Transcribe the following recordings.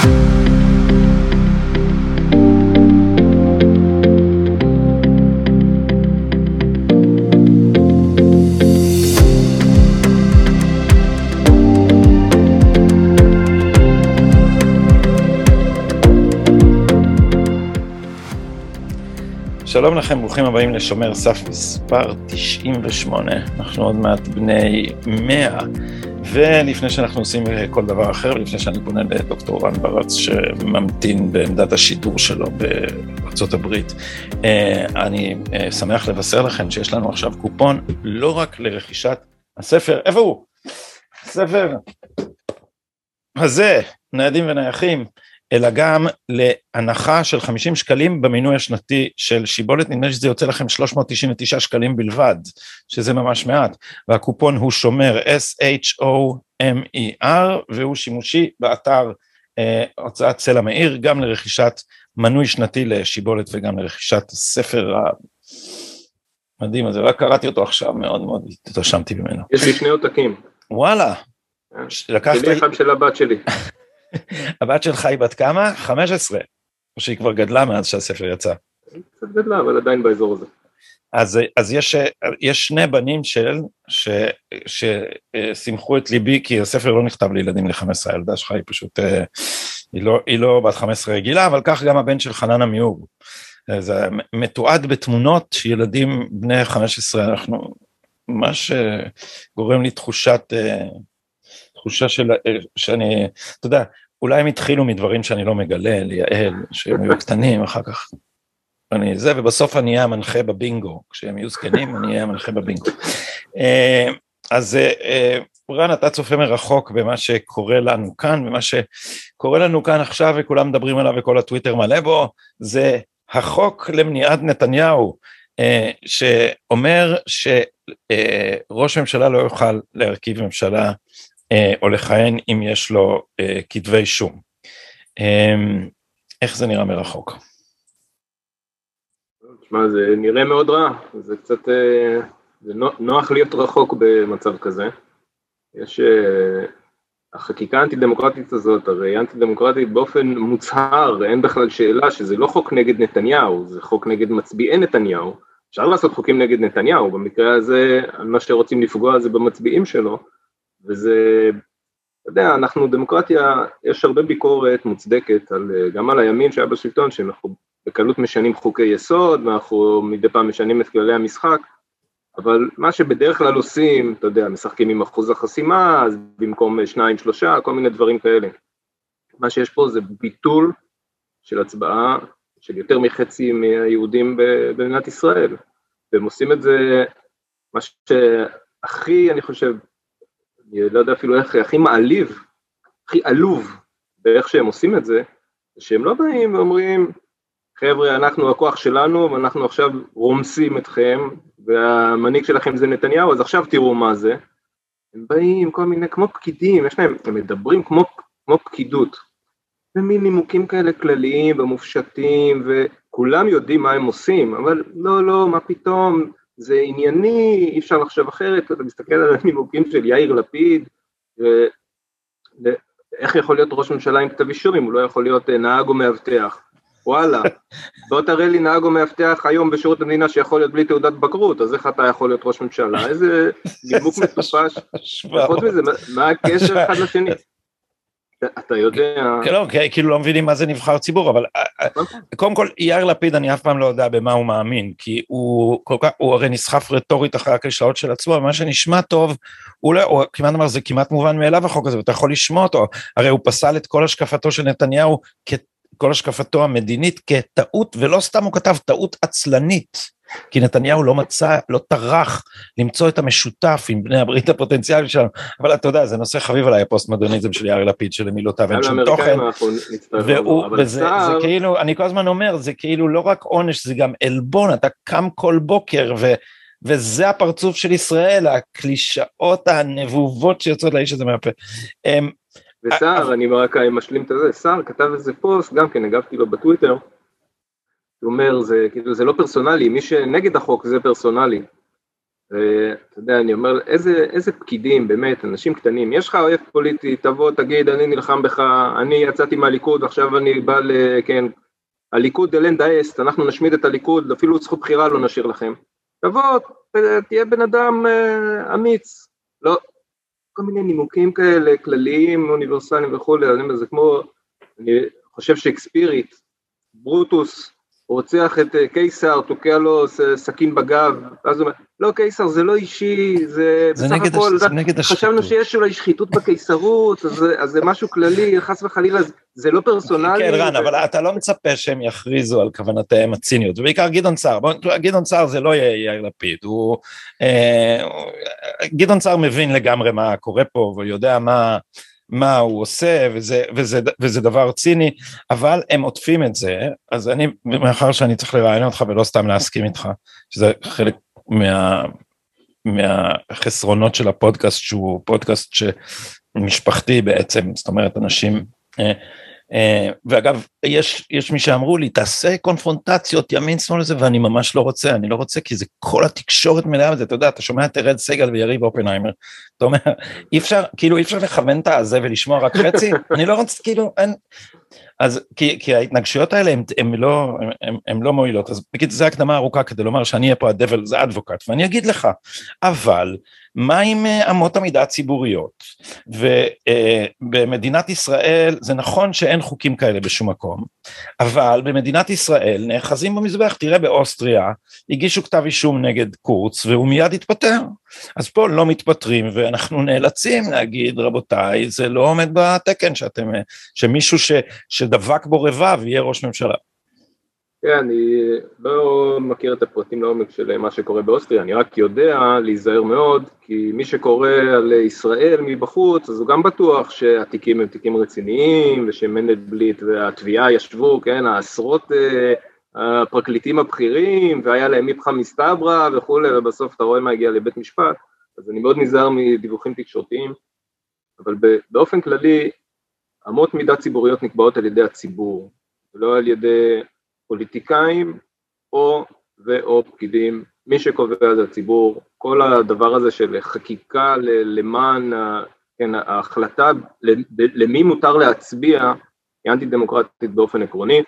שלום לכם, ברוכים הבאים לשומר סף מספר 98, אנחנו עוד מעט בני 100, ולפני שאנחנו עושים כל דבר אחר, ולפני שאני פונה לדוקטור רן ברץ שממתין בעמדת השידור שלו בארצות הברית, אה, אני אה, שמח לבשר לכם שיש לנו עכשיו קופון לא רק לרכישת הספר, איפה הוא? הספר הזה, ניידים ונייחים, אלא גם להנחה של 50 שקלים במינוי השנתי של שיבולת, נדמה לי שזה יוצא לכם 399 שקלים בלבד, שזה ממש מעט, והקופון הוא שומר S-H-O-M-E-R, והוא שימושי באתר אה, הוצאת סלע מאיר, גם לרכישת מנוי שנתי לשיבולת וגם לרכישת הספר המדהים הזה, רק קראתי אותו עכשיו, מאוד מאוד התרשמתי ממנו. יש לי שני עותקים. וואלה. אה, לקחת... שלי אחד של הבת שלי. הבת שלך היא בת כמה? 15, או שהיא כבר גדלה מאז שהספר יצא. קצת גדלה, אבל עדיין באזור הזה. אז, אז יש, יש שני בנים של, ששימחו את ליבי, כי הספר לא נכתב לילדים ל-15, הילדה שלך היא פשוט, אה, היא לא, היא לא בת 15 רגילה, אבל כך גם הבן של חנן עמיור. זה מתועד בתמונות שילדים בני 15, אנחנו, ממש גורם לי תחושת, אה, תחושה של, אה, שאני, אתה יודע, אולי הם התחילו מדברים שאני לא מגלה, ליעל, שהם היו קטנים, אחר כך אני זה, ובסוף אני אהיה המנחה בבינגו, כשהם יהיו זקנים אני אהיה המנחה בבינגו. אה, אז אה, רן, אתה צופה מרחוק במה שקורה לנו כאן, ומה שקורה לנו כאן עכשיו וכולם מדברים עליו וכל הטוויטר מלא בו, זה החוק למניעת נתניהו, שאומר שראש ממשלה לא יוכל להרכיב ממשלה או לכהן אם יש לו אה, כתבי אישום. אמ, איך זה נראה מרחוק? תשמע, זה נראה מאוד רע, זה קצת, אה, זה נוח להיות רחוק במצב כזה. יש, החקיקה האנטי דמוקרטית הזאת, הרי אנטי דמוקרטית באופן מוצהר, אין בכלל שאלה שזה לא חוק נגד נתניהו, זה חוק נגד מצביעי נתניהו. אפשר לעשות חוקים נגד נתניהו, במקרה הזה, מה שרוצים לפגוע זה במצביעים שלו, וזה, אתה יודע, אנחנו דמוקרטיה, יש הרבה ביקורת מוצדקת על, גם על הימין שהיה בשלטון, שאנחנו בקלות משנים חוקי יסוד, ואנחנו מדי פעם משנים את כללי המשחק, אבל מה שבדרך כלל עושים, אתה יודע, משחקים עם אחוז החסימה, אז במקום שניים, שלושה, כל מיני דברים כאלה. מה שיש פה זה ביטול של הצבעה של יותר מחצי מהיהודים במדינת ישראל, והם עושים את זה, מה שהכי, אני חושב, אני לא יודע אפילו איך, הכי מעליב, הכי עלוב באיך שהם עושים את זה, שהם לא באים ואומרים, חבר'ה, אנחנו הכוח שלנו ואנחנו עכשיו רומסים אתכם, והמנהיג שלכם זה נתניהו, אז עכשיו תראו מה זה. הם באים כל מיני, כמו פקידים, יש להם, הם מדברים כמו, כמו פקידות. ומין נימוקים כאלה כלליים ומופשטים, וכולם יודעים מה הם עושים, אבל לא, לא, מה פתאום, זה ענייני, אי אפשר לחשוב אחרת, אתה מסתכל על הנימוקים של יאיר לפיד, ואיך יכול להיות ראש ממשלה עם כתב אישום אם הוא לא יכול להיות אה, נהג או מאבטח? וואלה, בוא תראה לי נהג או מאבטח היום בשירות המדינה שיכול להיות בלי תעודת בגרות, אז איך אתה יכול להיות ראש ממשלה? איזה נימוק מטופש. חוץ מזה, מה הקשר אחד לשני? אתה יודע... לא, כאילו לא מבינים מה זה נבחר ציבור, אבל אה, אה. קודם כל יאיר לפיד אני אף פעם לא יודע במה הוא מאמין, כי הוא כל כך, הוא הרי נסחף רטורית אחרי הקלישאות של עצמו, ומה שנשמע טוב, הוא לא, הוא כמעט אמר זה כמעט מובן מאליו החוק הזה, ואתה יכול לשמוע אותו, הרי הוא פסל את כל השקפתו של נתניהו, כל השקפתו המדינית כטעות, ולא סתם הוא כתב טעות עצלנית. כי נתניהו לא מצא, לא טרח למצוא את המשותף עם בני הברית הפוטנציאליים שלנו, אבל אתה יודע, זה נושא חביב עליי הפוסט-מודרניזם של יאיר לפיד, שלמילותיו אין שום תוכן, והוא, וזה זה כאילו, אני כל הזמן אומר, זה כאילו לא רק עונש, זה גם עלבון, אתה קם כל בוקר, ו... וזה הפרצוף של ישראל, הקלישאות הנבובות שיוצאות לאיש הזה מהפה. אמ, וסער, אני רק משלים את זה, סער כתב איזה פוסט, גם כן הגבתי לו בטוויטר, הוא אומר, זה כאילו זה לא פרסונלי, מי שנגד החוק זה פרסונלי. אתה יודע, אני אומר, איזה, איזה פקידים, באמת, אנשים קטנים, יש לך אוהב פוליטי, תבוא, תגיד, אני נלחם בך, אני יצאתי מהליכוד, עכשיו אני בא ל... כן, הליכוד אלן דייסט, אנחנו נשמיד את הליכוד, אפילו זכות בחירה לא נשאיר לכם. תבוא, תהיה בן אדם אה, אמיץ. לא, כל מיני נימוקים כאלה, כלליים, אוניברסליים וכולי, זה כמו, אני חושב שאקספירית, ברוטוס, רוצח את אה, קיסר, תוקע לו סכין בגב, ואז הוא אומר, לא קיסר זה לא אישי, זה, זה בסך נגד הכל, הש... זה נגד השחיתות. חשבנו שיש אולי שחיתות בקיסרות, אז, אז זה משהו כללי, חס וחלילה, זה לא פרסונלי. כן רן, ו... אבל אתה לא מצפה שהם יכריזו על כוונותיהם הציניות, ובעיקר גדעון סער, גדעון סער זה לא יאיר לפיד, הוא, אה, גדעון סער מבין לגמרי מה קורה פה, והוא יודע מה, מה הוא עושה וזה, וזה, וזה דבר ציני, אבל הם עוטפים את זה, אז אני, מאחר שאני צריך לראיין אותך ולא סתם להסכים איתך, שזה חלק מה, מהחסרונות של הפודקאסט שהוא פודקאסט שמשפחתי בעצם, זאת אומרת אנשים אה, ואגב, יש, יש מי שאמרו לי, תעשה קונפרונטציות ימין שמאל לזה, ואני ממש לא רוצה, אני לא רוצה, כי זה כל התקשורת מלאה בזה, אתה יודע, אתה שומע את ארד סגל ויריב אופנהיימר, אתה אומר, אי אפשר, כאילו אי אפשר לכוון את הזה ולשמוע רק חצי, אני לא רוצה, כאילו, אין, אז כי, כי ההתנגשויות האלה הן לא, לא מועילות, אז בקיצור זו הקדמה ארוכה כדי לומר שאני אהיה פה הדבל זה אדבוקט, ואני אגיד לך, אבל מה עם אה, אמות המידה הציבוריות? ובמדינת אה, ישראל זה נכון שאין חוקים כאלה בשום מקום, אבל במדינת ישראל נאחזים במזבח, תראה באוסטריה הגישו כתב אישום נגד קורץ והוא מיד התפטר, אז פה לא מתפטרים ואנחנו נאלצים להגיד רבותיי זה לא עומד בתקן שאתם, שמישהו ש, שדבק בו רבב יהיה ראש ממשלה. כן, אני לא מכיר את הפרטים לעומק של מה שקורה באוסטריה, אני רק יודע להיזהר מאוד, כי מי שקורא על ישראל מבחוץ, אז הוא גם בטוח שהתיקים הם תיקים רציניים, ושמנדלבליט והתביעה ישבו, כן, העשרות uh, הפרקליטים הבכירים, והיה להם איפכא מסתברא וכולי, ובסוף אתה רואה מה הגיע לבית משפט, אז אני מאוד נזהר מדיווחים תקשורתיים, אבל באופן כללי, אמות מידה ציבוריות נקבעות על ידי הציבור, ולא על ידי פוליטיקאים או ואו פקידים, מי שקובע זה הציבור, כל הדבר הזה של חקיקה למען, כן, ההחלטה למי מותר להצביע היא אנטי דמוקרטית באופן עקרוני,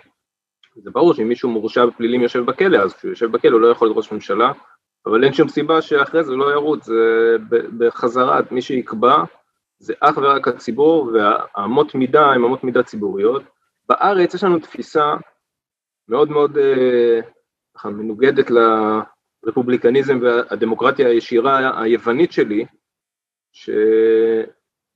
זה ברור שאם מישהו מורשע בפלילים יושב בכלא, אז כשהוא יושב בכלא הוא לא יכול להיות ראש ממשלה, אבל אין שום סיבה שאחרי זה לא ירוץ, זה בחזרה, מי שיקבע זה אך ורק הציבור, והאמות מידה הן אמות מידה ציבוריות. בארץ יש לנו תפיסה מאוד מאוד ככה uh, מנוגדת לרפובליקניזם והדמוקרטיה הישירה היוונית שלי, ש...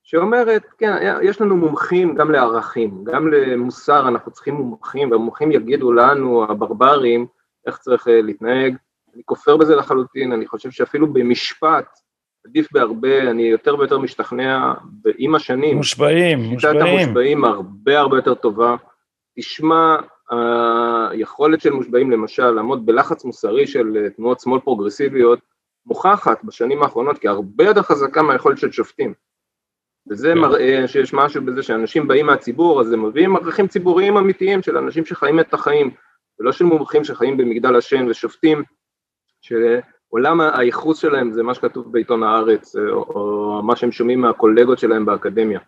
שאומרת, כן, יש לנו מומחים גם לערכים, גם למוסר אנחנו צריכים מומחים, והמומחים יגידו לנו, הברברים, איך צריך אה, להתנהג. אני כופר בזה לחלוטין, אני חושב שאפילו במשפט, עדיף בהרבה, אני יותר ויותר משתכנע עם השנים. מושבעים, מושבעים. שיטת המושבעים הרבה הרבה יותר טובה. תשמע, היכולת של מושבעים למשל לעמוד בלחץ מוסרי של אה, תנועות שמאל פרוגרסיביות מוכחת בשנים האחרונות כהרבה יותר חזקה מהיכולת של שופטים. וזה כן. מראה שיש משהו בזה שאנשים באים מהציבור, אז הם מביאים ערכים ציבוריים אמיתיים של אנשים שחיים את החיים, ולא של מומחים שחיים במגדל השן ושופטים, שעולם הייחוס שלהם זה מה שכתוב בעיתון הארץ, או, או מה שהם שומעים מהקולגות שלהם באקדמיה.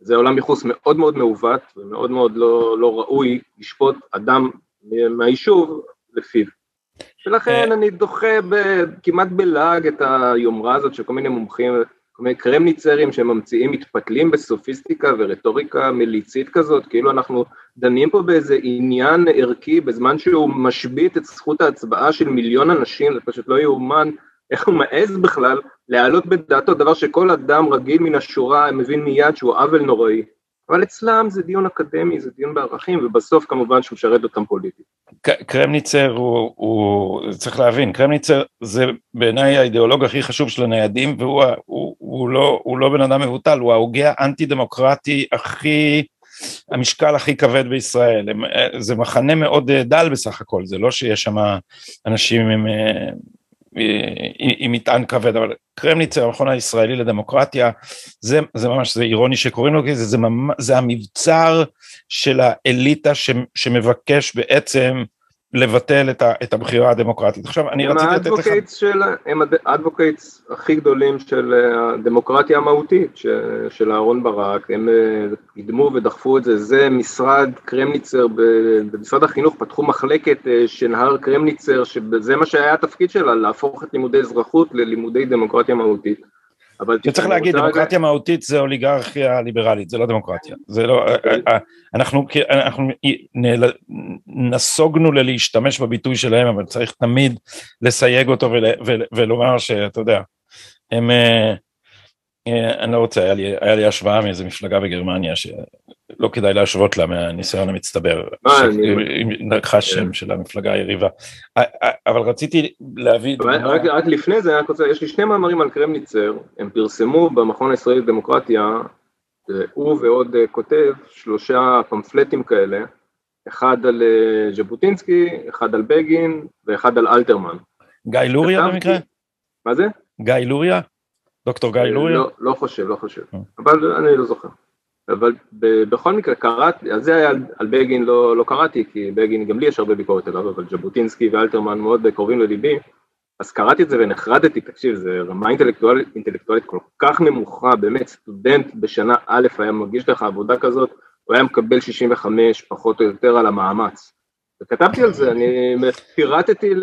זה עולם ייחוס מאוד מאוד מעוות ומאוד מאוד לא, לא ראוי לשפוט אדם מהיישוב לפיו. ולכן אה. אני דוחה כמעט בלעג את היומרה הזאת של כל מיני מומחים, כל מיני קרמניצרים שממציאים מתפתלים בסופיסטיקה ורטוריקה מליצית כזאת, כאילו אנחנו דנים פה באיזה עניין ערכי בזמן שהוא משבית את זכות ההצבעה של מיליון אנשים, זה פשוט לא יאומן איך הוא מעז בכלל להעלות בדעתו דבר שכל אדם רגיל מן השורה מבין מיד שהוא עוול נוראי. אבל אצלם זה דיון אקדמי, זה דיון בערכים, ובסוף כמובן שהוא משרת אותם פוליטית. קרמניצר הוא, הוא, צריך להבין, קרמניצר זה בעיניי האידיאולוג הכי חשוב של הניידים, והוא הוא, הוא לא, הוא לא בן אדם מבוטל, הוא ההוגה האנטי דמוקרטי הכי, המשקל הכי כבד בישראל, זה מחנה מאוד דל בסך הכל, זה לא שיש שם אנשים עם עם מטען כבד, אבל קרמניצר, המכון הישראלי לדמוקרטיה, זה, זה ממש, זה אירוני שקוראים לו כזה, זה, ממש, זה המבצר של האליטה ש, שמבקש בעצם לבטל את, ה, את הבחירה הדמוקרטית. עכשיו, אני רציתי לתת לך... של, הם האדבוקייטס הכי גדולים של אה, הדמוקרטיה המהותית ש, של אהרן ברק, הם אה, קידמו ודחפו את זה, זה משרד קרמניצר, במשרד החינוך פתחו מחלקת אה, שנהר קרמניצר, שזה מה שהיה התפקיד שלה, להפוך את לימודי אזרחות ללימודי דמוקרטיה מהותית. אבל צריך להגיד, דמוקרטיה רגע... מהותית זה אוליגרכיה ליברלית, זה לא דמוקרטיה. זה לא. אוקיי. אה, אה, אנחנו, אנחנו נסוגנו ללהשתמש בביטוי שלהם, אבל צריך תמיד לסייג אותו ול, ול, ולומר שאתה יודע, הם, אה, אני לא רוצה, היה לי, היה לי השוואה מאיזה מפלגה בגרמניה שלא כדאי להשוות לה מהניסיון המצטבר. לקחה כן. שם של המפלגה היריבה. אבל רציתי להביא... רק, רק לפני זה, רוצה, יש לי שני מאמרים על קרמניצר, הם פרסמו במכון הישראלי לדמוקרטיה, הוא ועוד כותב שלושה פמפלטים כאלה, אחד על ז'בוטינסקי, אחד על בגין ואחד על אלתרמן. גיא לוריה במקרה? מה זה? גיא לוריה? דוקטור גיא לוריה? לא, לא חושב, לא חושב, אה. אבל אני לא זוכר. אבל בכל מקרה קראתי, אז זה היה על, בגין לא, לא קראתי, כי בגין גם לי יש הרבה ביקורת עליו, אבל ז'בוטינסקי ואלתרמן מאוד קרובים לליבי, אז קראתי את זה ונחרדתי, תקשיב, זה רמה אינטלקטואלית, אינטלקטואלית כל כך נמוכה, באמת סטודנט בשנה א' היה מגיש לך עבודה כזאת, הוא היה מקבל 65 פחות או יותר על המאמץ. וכתבתי על זה, אני פירטתי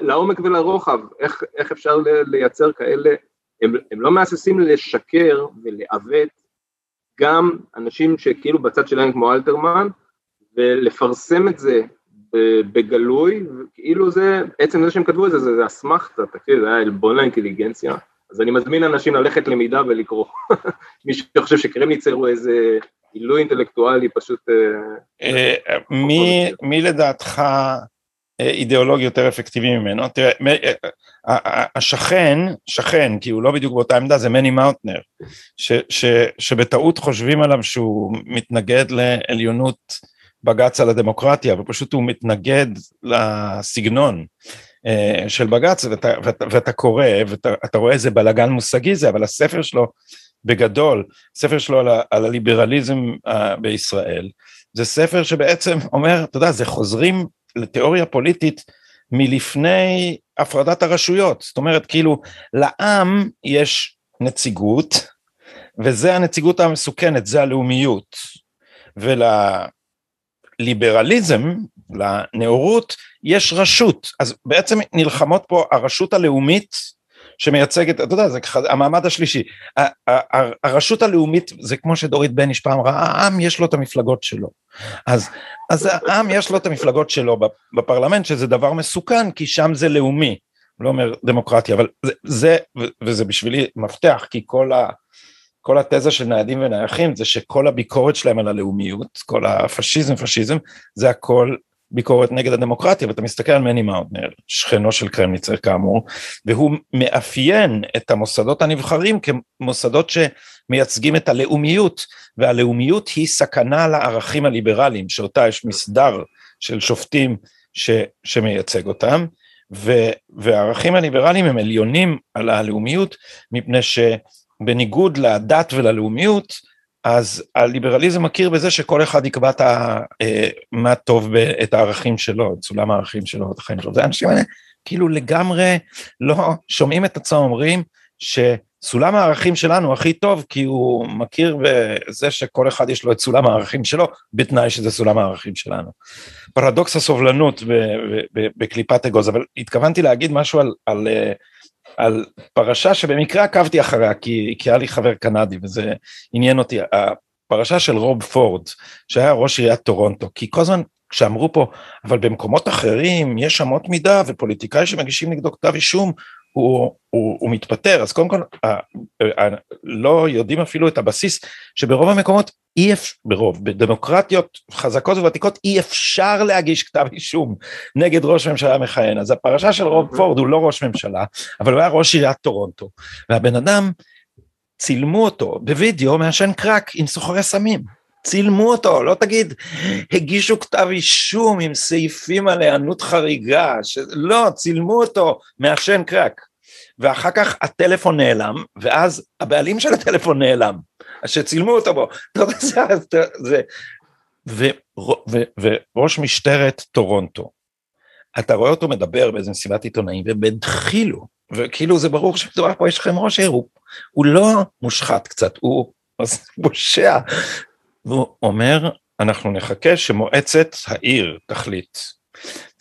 לעומק ולרוחב, איך, איך אפשר לייצר כאלה הם, הם לא מהססים לשקר ולעוות גם אנשים שכאילו בצד שלהם כמו אלתרמן, ולפרסם את זה בגלוי, כאילו זה, עצם זה שהם כתבו את זה, זה, אסמכתה, תקשיב, זה היה עלבון לאינטליגנציה, אז אני מזמין אנשים ללכת למידה ולקרוא. מי שחושב שקרמניצר הוא איזה עילוי אינטלקטואלי פשוט... אה, אה, מי לדעתך אידיאולוג יותר אפקטיבי ממנו. תראה, אה, אה, השכן, שכן, כי הוא לא בדיוק באותה עמדה, זה מני מאוטנר, ש, ש, שבטעות חושבים עליו שהוא מתנגד לעליונות בג"ץ על הדמוקרטיה, ופשוט הוא מתנגד לסגנון אה, של בג"ץ, ואתה, ואתה, ואתה קורא, ואתה רואה איזה בלאגן מושגי זה, אבל הספר שלו בגדול, ספר שלו על, על הליברליזם בישראל, זה ספר שבעצם אומר, אתה יודע, זה חוזרים לתיאוריה פוליטית מלפני הפרדת הרשויות, זאת אומרת כאילו לעם יש נציגות וזה הנציגות המסוכנת, זה הלאומיות. ולליברליזם, לנאורות, יש רשות, אז בעצם נלחמות פה הרשות הלאומית שמייצגת, אתה יודע, זה המעמד השלישי. הרשות הלאומית, זה כמו שדורית בניש פעם אמרה, העם יש לו את המפלגות שלו. אז, אז העם יש לו את המפלגות שלו בפרלמנט, שזה דבר מסוכן, כי שם זה לאומי. לא אומר דמוקרטיה, אבל זה, זה וזה בשבילי מפתח, כי כל, ה, כל התזה של ניידים ונייחים זה שכל הביקורת שלהם על הלאומיות, כל הפשיזם, פשיזם, זה הכל ביקורת נגד הדמוקרטיה, ואתה מסתכל על מני מאוטנר, שכנו של קרמניצר כאמור, והוא מאפיין את המוסדות הנבחרים כמוסדות שמייצגים את הלאומיות, והלאומיות היא סכנה לערכים הליברליים, שאותה יש מסדר של שופטים ש, שמייצג אותם, ו, והערכים הליברליים הם עליונים על הלאומיות, מפני שבניגוד לדת וללאומיות, אז הליברליזם מכיר בזה שכל אחד יקבע את ה, אה, מה טוב, את הערכים שלו, את סולם הערכים שלו, את החיים שלו. זה האנשים האלה כאילו לגמרי לא שומעים את עצמם אומרים שסולם הערכים שלנו הכי טוב כי הוא מכיר בזה שכל אחד יש לו את סולם הערכים שלו בתנאי שזה סולם הערכים שלנו. פרדוקס הסובלנות בקליפת אגוז, אבל התכוונתי להגיד משהו על, על אה, על פרשה שבמקרה עקבתי אחריה, כי, כי היה לי חבר קנדי וזה עניין אותי, הפרשה של רוב פורד, שהיה ראש עיריית טורונטו, כי כל הזמן כשאמרו פה, אבל במקומות אחרים יש אמות מידה ופוליטיקאי שמגישים נגדו כתב אישום, הוא, הוא, הוא מתפטר, אז קודם כל לא יודעים אפילו את הבסיס שברוב המקומות אי אפשר, ברוב, בדמוקרטיות חזקות וותיקות אי אפשר להגיש כתב אישום נגד ראש ממשלה מכהן, אז הפרשה של רוב פורד הוא לא ראש ממשלה, אבל הוא היה ראש עיריית טורונטו, והבן אדם צילמו אותו בווידאו מעשן קרק עם סוחרי סמים. צילמו אותו, לא תגיד, הגישו כתב אישום עם סעיפים על היענות חריגה, ש... לא, צילמו אותו מעשן קרק. ואחר כך הטלפון נעלם, ואז הבעלים של הטלפון נעלם, שצילמו אותו בו. וראש משטרת טורונטו אתה רואה אותו מדבר באיזה מסיבת עיתונאים ובדחילו, וכאילו זה ברור שמדובר פה יש לכם ראש הוא, הוא לא מושחת קצת, הוא פושע. והוא אומר, אנחנו נחכה שמועצת העיר תחליט.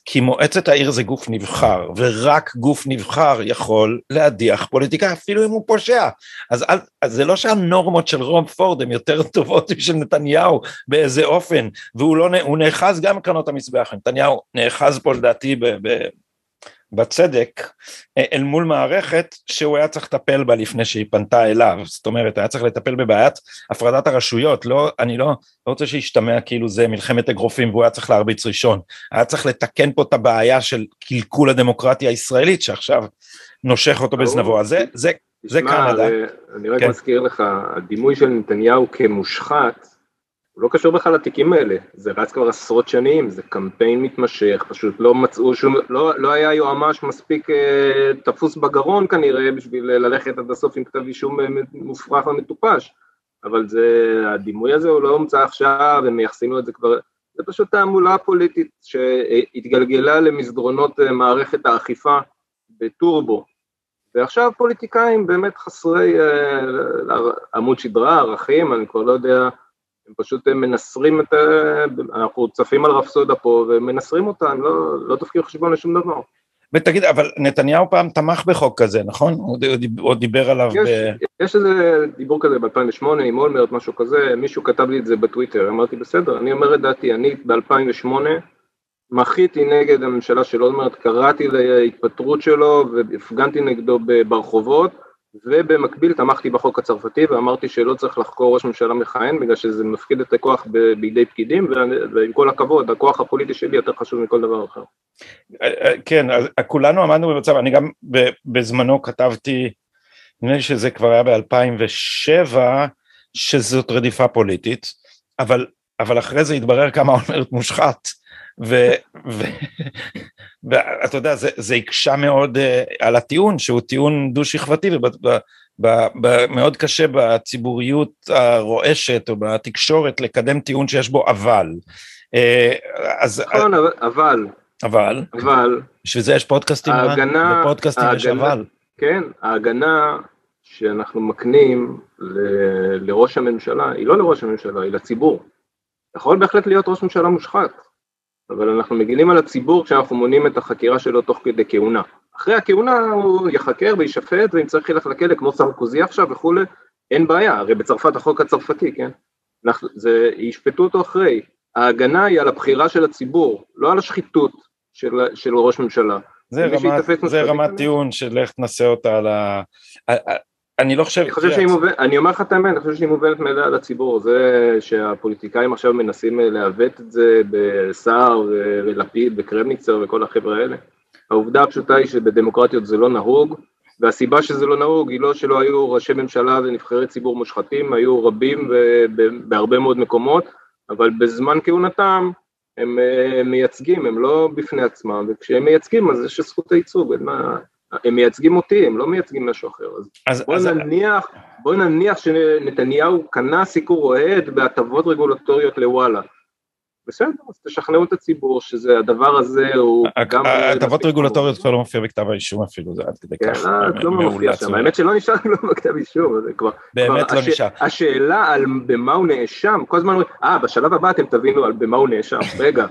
כי מועצת העיר זה גוף נבחר, ורק גוף נבחר יכול להדיח פוליטיקאי, אפילו אם הוא פושע. אז, אז, אז זה לא שהנורמות של רום פורד הן יותר טובות משל נתניהו באיזה אופן, והוא לא, נאחז גם קרנות המזבח, נתניהו נאחז פה לדעתי ב, ב, בצדק אה, אל מול מערכת שהוא היה צריך לטפל בה לפני שהיא פנתה אליו, זאת אומרת היה צריך לטפל בבעיית הפרדת הרשויות, לא, אני לא, לא רוצה שישתמע כאילו זה מלחמת אגרופים והוא היה צריך להרביץ ראשון, היה צריך לתקן פה את הבעיה של קלקול הדמוקרטיה הישראלית שעכשיו נושך אותו בזנבו, אז זה, זה, זה קנדה. אני רק כן. מזכיר לך, הדימוי של נתניהו כמושחת הוא לא קשור בכלל לתיקים האלה, זה רץ כבר עשרות שנים, זה קמפיין מתמשך, פשוט לא מצאו שום, לא, לא היה יועמ"ש מספיק אה, תפוס בגרון כנראה בשביל ללכת עד הסוף עם כתב אישום אה, מופרך ומטופש, אבל זה, הדימוי הזה הוא לא הומצא עכשיו, הם מייחסים לו את זה כבר, זה פשוט תעמולה פוליטית שהתגלגלה למסדרונות אה, מערכת האכיפה בטורבו, ועכשיו פוליטיקאים באמת חסרי אה, עמוד שדרה, ערכים, אני כבר לא יודע הם פשוט מנסרים את ה... אנחנו צפים על רפסודה פה ומנסרים אותה, הם לא, לא דופקים חשבון לשום דבר. ותגיד, אבל נתניהו פעם תמך בחוק כזה, נכון? הוא דיבר עליו יש, ב... יש איזה דיבור כזה ב-2008 עם אולמרט, משהו כזה, מישהו כתב לי את זה בטוויטר, אמרתי בסדר, אני אומר את דעתי, אני ב-2008 מחיתי נגד הממשלה של אולמרט, קראתי להתפטרות שלו והפגנתי נגדו ברחובות, ובמקביל תמכתי בחוק הצרפתי ואמרתי שלא צריך לחקור ראש ממשלה מכהן בגלל שזה מפקיד את הכוח בידי פקידים ועם כל הכבוד הכוח הפוליטי שלי יותר חשוב מכל דבר אחר. כן, אז כולנו עמדנו במצב, אני גם בזמנו כתבתי, נדמה לי שזה כבר היה ב-2007, שזאת רדיפה פוליטית, אבל, אבל אחרי זה התברר כמה אולמרט מושחת. ואתה יודע, זה, זה הקשה מאוד uh, על הטיעון, שהוא טיעון דו-שכבתי, ומאוד קשה בציבוריות הרועשת או בתקשורת לקדם טיעון שיש בו אבל. Uh, אז... נכון, אבל. אבל. אבל. בשביל זה יש פודקאסטים, ההגנה, בפודקאסטים ההגנה, יש אבל. כן, ההגנה שאנחנו מקנים ל, לראש הממשלה, היא לא לראש הממשלה, היא לציבור. יכול בהחלט להיות ראש ממשלה מושחת. אבל אנחנו מגינים על הציבור כשאנחנו מונים את החקירה שלו תוך כדי כהונה. אחרי הכהונה הוא יחקר וישפט, ואם צריך ילך לכלא כמו סרקוזי עכשיו וכולי, אין בעיה, הרי בצרפת החוק הצרפתי, כן? אנחנו, זה, ישפטו אותו אחרי. ההגנה היא על הבחירה של הציבור, לא על השחיתות של, של ראש ממשלה. זה רמת, זה רמת טיעון של איך תנסה אותה על ה... אני לא חושב... אני חושב שהיא מובנת, אני אומר לך את האמת, אני חושב שהיא מובנת מאליה לציבור, זה שהפוליטיקאים עכשיו מנסים לעוות את זה בסער ולפיד וקרמניצר וכל החבר'ה האלה. העובדה הפשוטה היא שבדמוקרטיות זה לא נהוג, והסיבה שזה לא נהוג היא לא שלא היו ראשי ממשלה ונבחרי ציבור מושחתים, היו רבים בהרבה מאוד מקומות, אבל בזמן כהונתם הם מייצגים, הם לא בפני עצמם, וכשהם מייצגים אז יש זכות הייצוג, אין מה... הם מייצגים אותי, הם לא מייצגים משהו אחר. אז, אז בוא, אז... נניח, בוא נניח שנתניהו קנה סיקור אוהד בהטבות רגולטוריות לוואלה. בסדר, אז תשכנעו את הציבור שזה הדבר הזה הוא גם... הטבות רגולטוריות כבר לא מופיע בכתב האישום אפילו, זה עד כדי כן, כך. כן, לא מופיע שם, האמת שלא נשאר כלום בכתב אישום, זה כבר... באמת לא נשאר. השאלה על במה הוא נאשם, כל הזמן אומרים, אה, בשלב הבא אתם תבינו על במה הוא נאשם, רגע.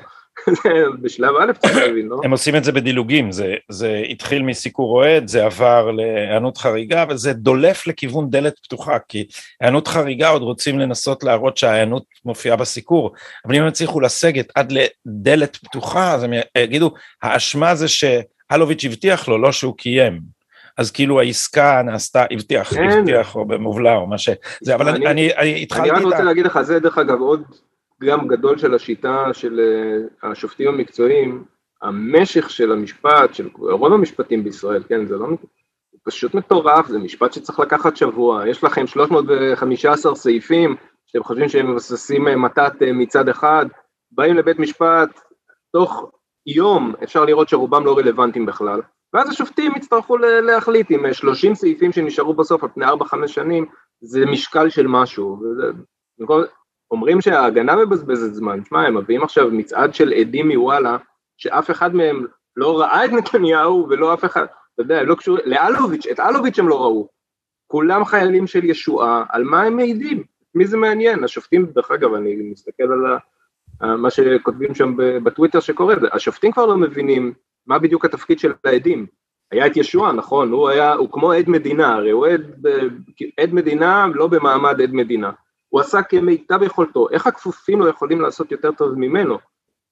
בשלב א' צריך להבין, לא? הם עושים את זה בדילוגים, זה, זה התחיל מסיקור אוהד, זה עבר להיענות חריגה, וזה דולף לכיוון דלת פתוחה, כי היענות חריגה עוד רוצים לנסות להראות שההיענות מופיעה בסיקור, אבל אם הם יצליחו לסגת עד לדלת פתוחה, אז הם יגידו, האשמה זה שאלוביץ' הבטיח לו, לא שהוא קיים. אז כאילו העסקה נעשתה, הבטיח, כן. הבטיח או במובלע או מה ש... זה, אבל אני, אני, אני התחלתי... אני רק רוצה להגיד לך, זה דרך אגב עוד פגם גדול של השיטה של אה, השופטים המקצועיים, המשך של המשפט, של רוב המשפטים בישראל, כן, זה לא, הוא פשוט מטורף, זה משפט שצריך לקחת שבוע, יש לכם 315 סעיפים שאתם חושבים שהם מבססים אה, מתת אה, מצד אחד, באים לבית משפט, תוך יום אפשר לראות שרובם לא רלוונטיים בכלל, ואז השופטים יצטרכו להחליט אם 30 סעיפים שנשארו בסוף על פני 4-5 שנים, זה משקל של משהו, וזה, אומרים שההגנה מבזבזת זמן, שמע, הם מביאים עכשיו מצעד של עדים מוואלה, שאף אחד מהם לא ראה את נתניהו ולא אף אחד, אתה יודע, לא קשור, לאלוביץ', את אלוביץ' הם לא ראו. כולם חיילים של ישועה, על מה הם מעידים? מי זה מעניין? השופטים, דרך אגב, אני מסתכל על מה שכותבים שם בטוויטר שקורה, השופטים כבר לא מבינים מה בדיוק התפקיד של העדים. היה את ישועה, נכון, הוא היה, הוא כמו עד מדינה, הרי הוא עד, עד מדינה לא במעמד עד מדינה. הוא עשה כמיטב יכולתו, איך הכפופים לא יכולים לעשות יותר טוב ממנו?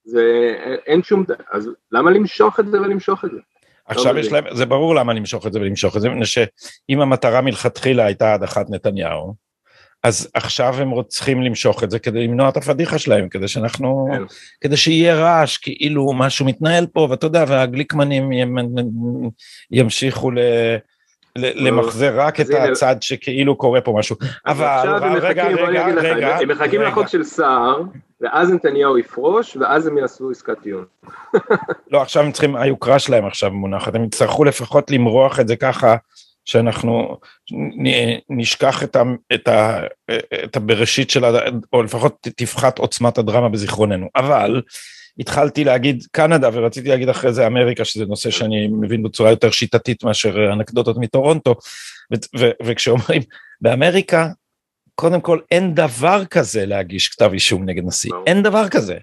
זה, אין שום, אז למה למשוך את זה ולמשוך את זה? עכשיו לא יש להם, זה ברור למה למשוך את זה ולמשוך את זה, מפני שאם המטרה מלכתחילה הייתה הדחת נתניהו, אז עכשיו הם צריכים למשוך את זה כדי למנוע את הפדיחה שלהם, כדי שאנחנו, כן. כדי שיהיה רעש, כאילו משהו מתנהל פה, ואתה יודע, והגליקמנים ימשיכו ל... למחזר רק את הצד שכאילו קורה פה משהו. אבל, רגע, רגע, רגע. הם מחכים לחוק של סער, ואז נתניהו יפרוש, ואז הם יעשו עסקת טיעון. לא, עכשיו הם צריכים, היוקרה שלהם עכשיו מונחת, הם יצטרכו לפחות למרוח את זה ככה, שאנחנו נשכח את, ה, את, ה, את הבראשית של, או לפחות תפחת עוצמת הדרמה בזיכרוננו. אבל התחלתי להגיד קנדה ורציתי להגיד אחרי זה אמריקה, שזה נושא שאני מבין בצורה יותר שיטתית מאשר אנקדוטות מטורונטו, וכשאומרים באמריקה, קודם כל אין דבר כזה להגיש כתב אישום נגד נשיא, אין דבר כזה.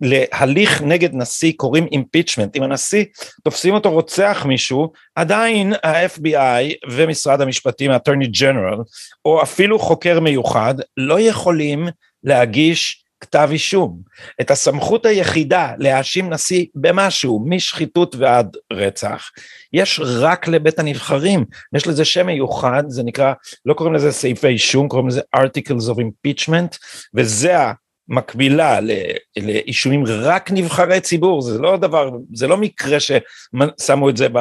להליך נגד נשיא קוראים אימפיצ'מנט, אם הנשיא תופסים אותו רוצח מישהו, עדיין ה-FBI ומשרד המשפטים, ה-Attorney General, או אפילו חוקר מיוחד, לא יכולים להגיש כתב אישום. את הסמכות היחידה להאשים נשיא במשהו, משחיתות ועד רצח, יש רק לבית הנבחרים. יש לזה שם מיוחד, זה נקרא, לא קוראים לזה סעיפי אישום, קוראים לזה articles of impeachment, וזה מקבילה לאישומים רק נבחרי ציבור, זה לא דבר, זה לא מקרה ששמו את זה ב,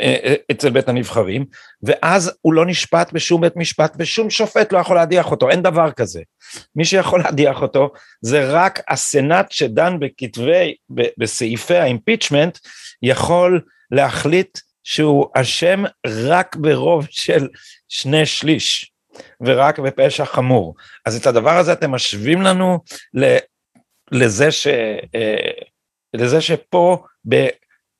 אה, אצל בית הנבחרים, ואז הוא לא נשפט בשום בית משפט ושום שופט לא יכול להדיח אותו, אין דבר כזה. מי שיכול להדיח אותו זה רק הסנאט שדן בכתבי, בסעיפי האימפיצ'מנט, יכול להחליט שהוא אשם רק ברוב של שני שליש. ורק בפשע חמור. אז את הדבר הזה אתם משווים לנו לזה, ש, אה, לזה שפה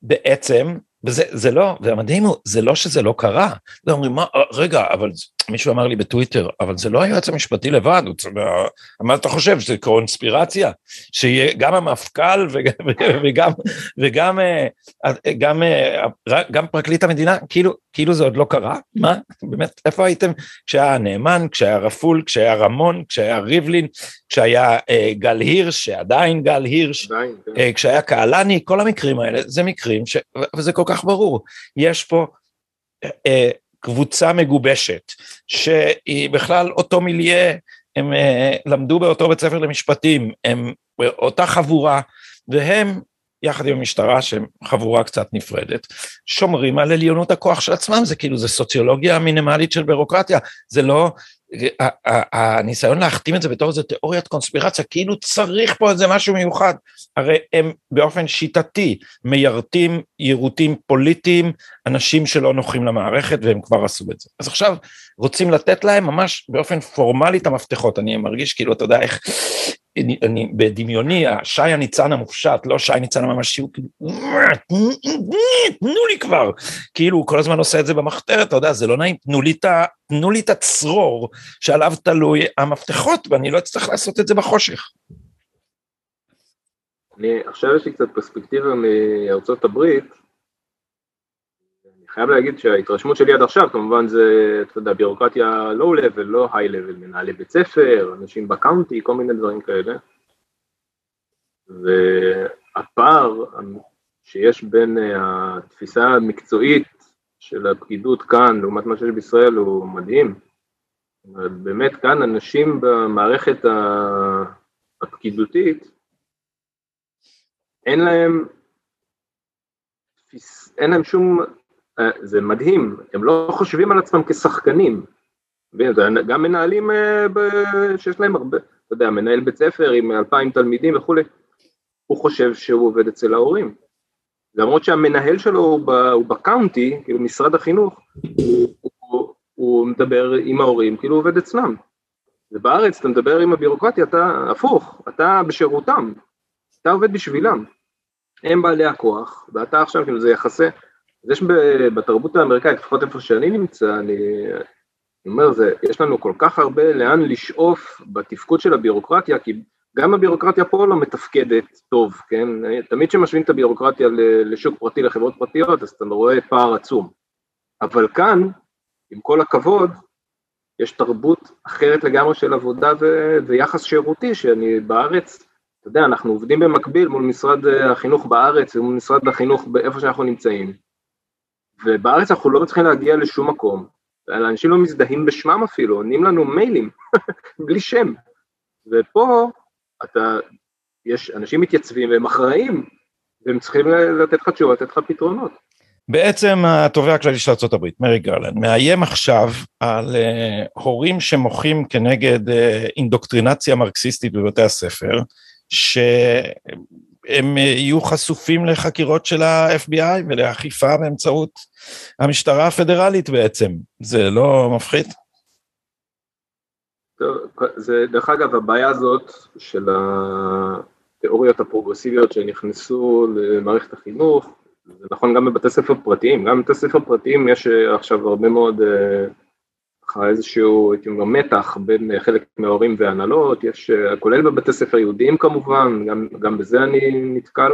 בעצם וזה זה לא, והמדהים הוא, זה לא שזה לא קרה. זה אומרים, מה, רגע, אבל מישהו אמר לי בטוויטר, אבל זה לא היועץ המשפטי לבד, מה אתה חושב, שזה קונספירציה? שיהיה גם המפכ"ל וגם, וגם, וגם אה, גם, אה, גם פרקליט המדינה, כאילו, כאילו זה עוד לא קרה? מה? באמת, איפה הייתם כשהיה נאמן, כשהיה רפול, כשהיה רמון, כשהיה ריבלין, כשהיה אה, גל הירש, שעדיין גל הירש, כן. אה, כשהיה קהלני, כל המקרים האלה, זה מקרים, ש... וזה כל כך ברור, יש פה אה, אה, קבוצה מגובשת, שהיא בכלל אותו מיליה, הם אה, למדו באותו בית ספר למשפטים, הם אותה חבורה, והם יחד עם המשטרה שהם חבורה קצת נפרדת, שומרים על עליונות הכוח של עצמם, זה כאילו, זה סוציולוגיה מינימלית של בירוקרטיה, זה לא, הניסיון להכתים את זה בתור איזה תיאוריית קונספירציה, כאילו צריך פה איזה משהו מיוחד, הרי הם באופן שיטתי מיירטים יירוטים פוליטיים, אנשים שלא נוחים למערכת והם כבר עשו את זה. אז עכשיו רוצים לתת להם ממש באופן פורמלי את המפתחות, אני מרגיש כאילו, אתה יודע איך, אני, בדמיוני, השי הניצן המופשט, לא שי ניצן הממשי, הוא כאילו, תנו לי כבר, כאילו הוא כל הזמן עושה את זה במחתרת, אתה יודע, זה לא נעים, תנו לי את, תנו לי את הצרור שעליו תלוי המפתחות, ואני לא אצטרך לעשות את זה בחושך. אני, עכשיו יש לי קצת פרספקטיבה מארצות הברית, חייב להגיד שההתרשמות שלי עד עכשיו כמובן זה, אתה יודע, ביורוקרטיה לואו לבל, לא היי לבל, מנהלי בית ספר, אנשים בקאונטי, כל מיני דברים כאלה. והפער שיש בין אה, התפיסה המקצועית של הפקידות כאן לעומת מה שיש בישראל הוא מדהים. באמת כאן אנשים במערכת הפקידותית, אין להם, אין להם שום זה מדהים, הם לא חושבים על עצמם כשחקנים, גם מנהלים אה, שיש להם הרבה, אתה יודע, מנהל בית ספר עם אלפיים תלמידים וכולי, הוא חושב שהוא עובד אצל ההורים. למרות שהמנהל שלו הוא בקאונטי, כאילו משרד החינוך, הוא, הוא מדבר עם ההורים כאילו הוא עובד אצלם. ובארץ אתה מדבר עם הבירוקרטיה, אתה הפוך, אתה בשירותם, אתה עובד בשבילם. הם בעלי הכוח, ואתה עכשיו, כאילו זה יחסי, אז יש בתרבות האמריקאית, לפחות איפה שאני נמצא, אני, אומר, זה, יש לנו כל כך הרבה לאן לשאוף בתפקוד של הבירוקרטיה, כי גם הבירוקרטיה פה לא מתפקדת טוב, כן? תמיד כשמשווים את הבירוקרטיה לשוק פרטי, לחברות פרטיות, אז אתה רואה פער עצום. אבל כאן, עם כל הכבוד, יש תרבות אחרת לגמרי של עבודה ו- ויחס שירותי, שאני בארץ, אתה יודע, אנחנו עובדים במקביל מול משרד החינוך בארץ ומול משרד החינוך באיפה שאנחנו נמצאים, ובארץ אנחנו לא מצליחים להגיע לשום מקום, אנשים לא מזדהים בשמם אפילו, עונים לנו מיילים, בלי שם, ופה אתה, יש, אנשים מתייצבים והם אחראים, והם צריכים לתת לך תשובה, לתת לך פתרונות. בעצם התובע הכללי של ארה"ב, מרי גרלנד, מאיים עכשיו על uh, הורים שמוחים כנגד uh, אינדוקטרינציה מרקסיסטית בבתי הספר, שהם יהיו חשופים לחקירות של ה-FBI ולאכיפה באמצעות המשטרה הפדרלית בעצם. זה לא מפחיד? טוב, זה, דרך אגב, הבעיה הזאת של התיאוריות הפרוגרסיביות שנכנסו למערכת החינוך, זה נכון גם בבתי ספר פרטיים, גם בבתי ספר פרטיים יש אה, עכשיו הרבה מאוד, אה, ככה איזשהו, הייתי אומר, מתח בין אה, חלק מההורים והנהלות, יש, כולל בבתי ספר יהודיים כמובן, גם, גם בזה אני נתקל.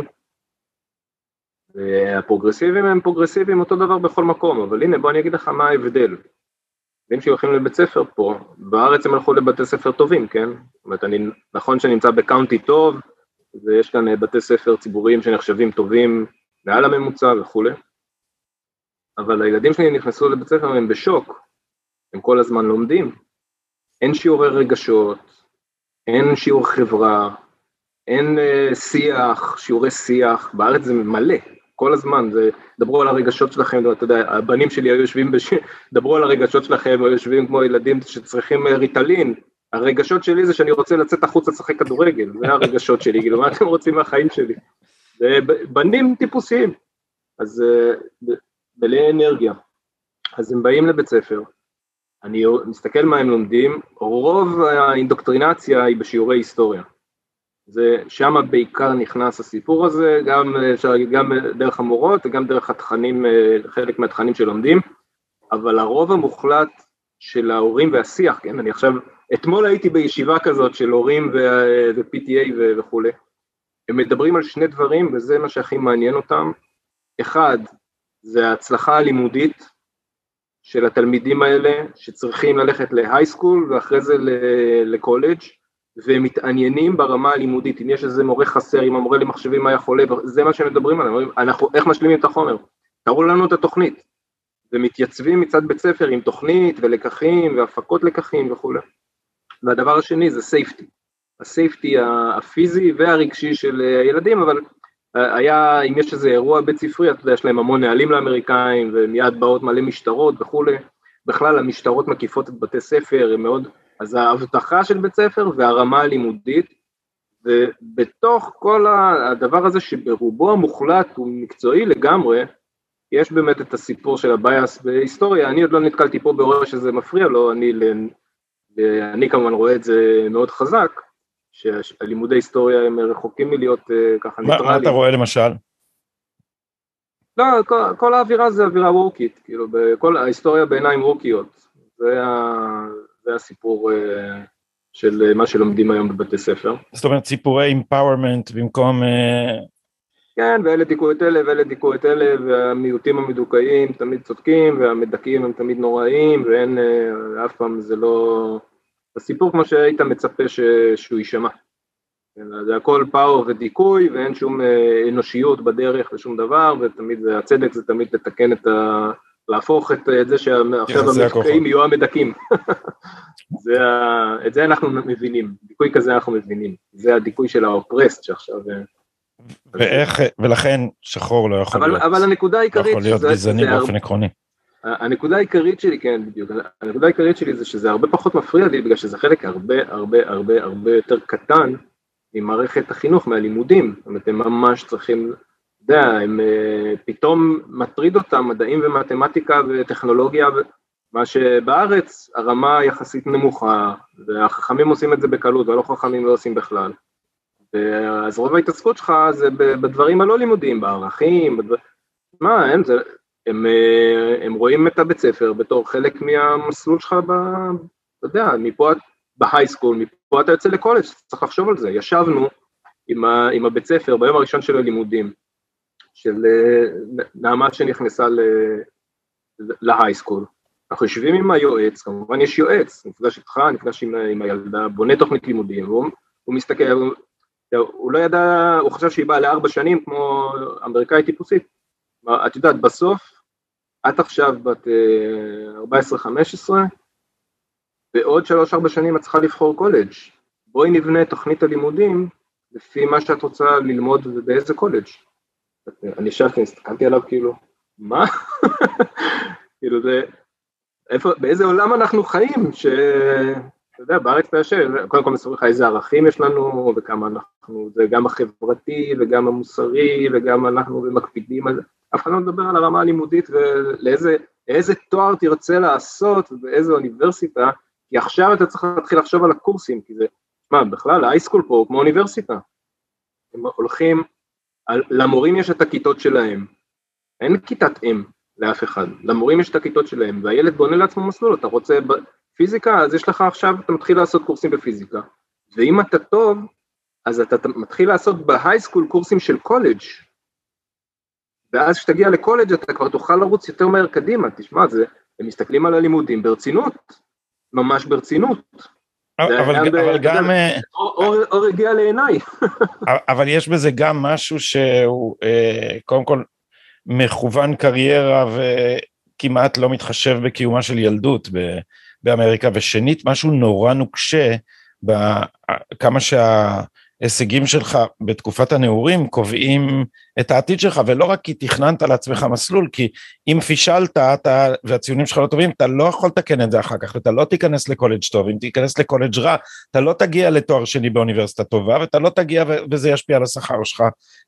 והפרוגרסיביים הם פרוגרסיביים אותו דבר בכל מקום, אבל הנה בוא אני אגיד לך מה ההבדל. ילדים שהולכים לבית ספר פה, בארץ הם הלכו לבתי ספר טובים, כן? זאת אומרת, אני, נכון שאני נמצא ב county טוב, ויש כאן בתי ספר ציבוריים שנחשבים טובים מעל הממוצע וכולי, אבל הילדים שלי נכנסו לבית ספר הם בשוק, הם כל הזמן לומדים, אין שיעורי רגשות, אין שיעור חברה, אין uh, שיח, שיעורי שיח, בארץ זה מלא, כל הזמן, זה, דברו על הרגשות שלכם, אתה יודע, הבנים שלי היו יושבים, בש... דברו על הרגשות שלכם, היו יושבים כמו ילדים שצריכים אה, ריטלין, הרגשות שלי זה שאני רוצה לצאת החוצה לשחק כדורגל, זה הרגשות שלי, כאילו, מה אתם רוצים מהחיים שלי? בנים טיפוסיים, אז אה, מלאי אנרגיה. אז הם באים לבית ספר, אני מסתכל מה הם לומדים, רוב האינדוקטרינציה היא בשיעורי היסטוריה. זה שם בעיקר נכנס הסיפור הזה, גם גם דרך המורות וגם דרך התכנים, חלק מהתכנים שלומדים, אבל הרוב המוחלט של ההורים והשיח, כן, אני עכשיו, אתמול הייתי בישיבה כזאת של הורים ו-PTA וכולי, הם מדברים על שני דברים וזה מה שהכי מעניין אותם, אחד, זה ההצלחה הלימודית של התלמידים האלה שצריכים ללכת להייסקול ואחרי זה לקולג' והם מתעניינים ברמה הלימודית, אם יש איזה מורה חסר, אם המורה למחשבים היה חולה, זה מה שהם מדברים עליו, אנחנו איך משלימים את החומר, תראו לנו את התוכנית, ומתייצבים מצד בית ספר עם תוכנית ולקחים והפקות לקחים וכולי. והדבר השני זה safety, ה safety הפיזי והרגשי של הילדים, אבל היה, אם יש איזה אירוע בית ספרי, אתה יודע, יש להם המון נהלים לאמריקאים ומיד באות מלא משטרות וכולי, בכלל המשטרות מקיפות את בתי ספר, הם מאוד אז האבטחה של בית ספר והרמה הלימודית, ובתוך כל הדבר הזה שברובו המוחלט הוא מקצועי לגמרי, יש באמת את הסיפור של ה bias בהיסטוריה, אני עוד לא נתקלתי פה בהורה שזה מפריע לו, אני, אני כמובן רואה את זה מאוד חזק, שהלימודי היסטוריה הם רחוקים מלהיות אה, ככה ניטרליים. מה אתה רואה למשל? לא, כל, כל האווירה זה אווירה ווקית, כאילו, כל ההיסטוריה בעיניים ווקיות, זה, זה הסיפור אה, של אה, מה שלומדים היום בבתי ספר. זאת אומרת סיפורי empowerment במקום... כן, ואלה דיכאו את אלה ואלה דיכאו את אלה, והמיעוטים המדוכאים תמיד צודקים, והמדכאים הם תמיד נוראים, ואין, אף פעם זה לא... הסיפור כמו שהיית מצפה ש... שהוא יישמע. כן, זה הכל פאוור ודיכוי, ואין שום אנושיות בדרך ושום דבר, ותמיד הצדק זה תמיד לתקן את ה... להפוך את, את זה שעכשיו המפקעים יהיו המדכאים. זה ה... את זה אנחנו מבינים, דיכוי כזה אנחנו מבינים, זה הדיכוי של האופרסט שעכשיו... אה, ואיך, ולכן שחור לא יכול אבל, להיות, אבל הנקודה העיקרית, לא יכול להיות גזעני באופן עקרוני. הנקודה העיקרית שלי, כן בדיוק, הנקודה העיקרית שלי זה שזה הרבה פחות מפריע לי בגלל שזה חלק הרבה הרבה הרבה הרבה יותר קטן ממערכת החינוך, מהלימודים, זאת אומרת הם ממש צריכים יודע, הם אה, פתאום מטריד אותם מדעים ומתמטיקה וטכנולוגיה, מה שבארץ הרמה יחסית נמוכה, והחכמים עושים את זה בקלות והלא חכמים לא עושים בכלל. אז רוב ההתעסקות שלך זה בדברים הלא לימודיים, בערכים, בדבר... מה, הם, זה, הם, אה, הם רואים את הבית ספר בתור חלק מהמסלול שלך, ב, אתה יודע, מפה, בהייסקול, מפה אתה יוצא לקולג', צריך לחשוב על זה. ישבנו עם, ה, עם הבית ספר ביום הראשון של הלימודים, של אה, נעמת שנכנסה להייסקול. אנחנו יושבים עם היועץ, כמובן יש יועץ, נפגש איתך, נפגש עם, עם הילדה, בונה תוכנית לימודים, והוא הוא מסתכל, הוא, הוא לא ידע, הוא חשב שהיא באה לארבע שנים כמו אמריקאית טיפוסית. את יודעת, בסוף, את עכשיו בת 14-15, אה, בעוד שלוש-ארבע שנים את צריכה לבחור קולג'. בואי נבנה תוכנית הלימודים לפי מה שאת רוצה ללמוד ובאיזה קולג'. אני ישבתי, הסתכלתי עליו כאילו, מה? כאילו זה, איפה, באיזה עולם אנחנו חיים, ש... אתה יודע, בארץ אתה יושב, קודם כל מספרים לך איזה ערכים יש לנו, וכמה אנחנו, זה גם החברתי וגם המוסרי, וגם אנחנו מקפידים על זה. אף אחד לא מדבר על הרמה הלימודית ולאיזה תואר תרצה לעשות ובאיזה אוניברסיטה, כי עכשיו אתה צריך להתחיל לחשוב על הקורסים, כי זה, מה, בכלל, האייסקול פה הוא כמו אוניברסיטה. הם הולכים, למורים יש את הכיתות שלהם, אין כיתת אם לאף אחד, למורים יש את הכיתות שלהם, והילד בונה לעצמו מסלול, אתה רוצה פיזיקה, אז יש לך עכשיו, אתה מתחיל לעשות קורסים בפיזיקה, ואם אתה טוב, אז אתה מתחיל לעשות בהייסקול קורסים של קולג', ואז כשתגיע לקולג' אתה כבר תוכל לרוץ יותר מהר קדימה, תשמע, זה, הם מסתכלים על הלימודים ברצינות, ממש ברצינות. אבל, אבל גם... אה, אור, אור הגיע לעיניי. אבל יש בזה גם משהו שהוא אה, קודם כל מכוון קריירה וכמעט לא מתחשב בקיומה של ילדות באמריקה, ושנית משהו נורא נוקשה בכמה שה... ההישגים שלך בתקופת הנעורים קובעים את העתיד שלך, ולא רק כי תכננת לעצמך מסלול, כי אם פישלת אתה, והציונים שלך לא טובים, אתה לא יכול לתקן את זה אחר כך, ואתה לא תיכנס לקולג' טוב, אם תיכנס לקולג' רע, אתה לא תגיע לתואר שני באוניברסיטה טובה, ואתה לא תגיע וזה ישפיע על השכר שלך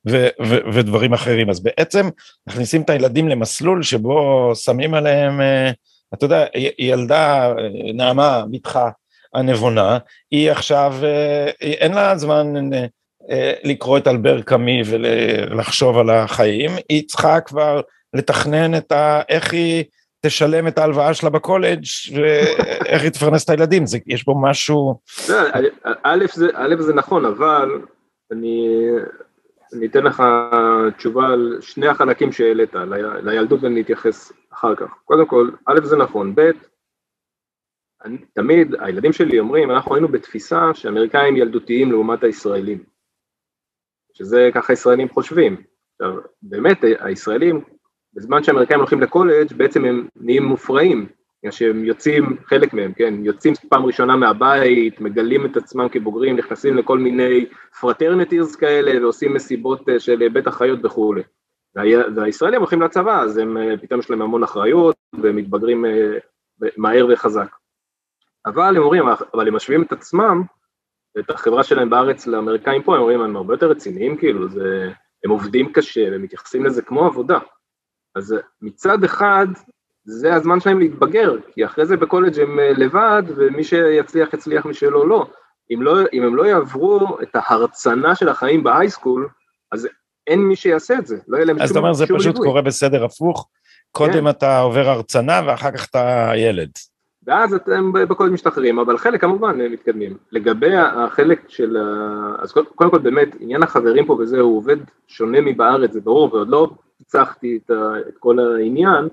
ו- ו- ודברים אחרים. אז בעצם מכניסים את הילדים למסלול שבו שמים עליהם, אה, אתה יודע, ילדה, אה, נעמה, בתך, הנבונה, היא עכשיו, אה, אין לה זמן אה, לקרוא את אלבר קאמי ולחשוב על החיים, היא צריכה כבר לתכנן את ה... איך היא תשלם את ההלוואה שלה בקולג' ואיך היא תפרנס את הילדים, זה, יש בו משהו... א', זה, א', זה נכון, אבל אני, אני אתן לך תשובה על שני החלקים שהעלית, לילדות אני אתייחס אחר כך. קודם כל, א', זה נכון, ב', אני, תמיד הילדים שלי אומרים, אנחנו היינו בתפיסה שאמריקאים ילדותיים לעומת הישראלים, שזה ככה ישראלים חושבים. עכשיו, באמת הישראלים, בזמן שהאמריקאים הולכים לקולג' בעצם הם נהיים מופרעים, שהם יוצאים, חלק מהם, כן, יוצאים פעם ראשונה מהבית, מגלים את עצמם כבוגרים, נכנסים לכל מיני fraternities כאלה ועושים מסיבות אה, של בית החיות וכולי. והישראלים הולכים לצבא, אז הם, אה, פתאום יש להם המון אחריות והם מתבגרים אה, מהר וחזק. אבל הם אומרים, אבל הם משווים את עצמם, את החברה שלהם בארץ לאמריקאים פה, הם אומרים, הם הרבה יותר רציניים, כאילו, זה, הם עובדים קשה, והם מתייחסים לזה כמו עבודה. אז מצד אחד, זה הזמן שלהם להתבגר, כי אחרי זה בקולג' הם אה, לבד, ומי שיצליח יצליח, מי שלא לא. אם, לא, אם הם לא יעברו את ההרצנה של החיים בהייסקול, אז אין מי שיעשה את זה, לא יהיה להם שום... אז אתה אומר, זה פשוט ליווי. קורה בסדר הפוך, קודם כן. אתה עובר הרצנה ואחר כך אתה ילד. ואז אתם בקוד משתחררים, אבל חלק כמובן מתקדמים. לגבי החלק של, אז קודם כל באמת עניין החברים פה וזה הוא עובד שונה מבארץ, זה ברור, ועוד לא פיצחתי את, את כל העניין,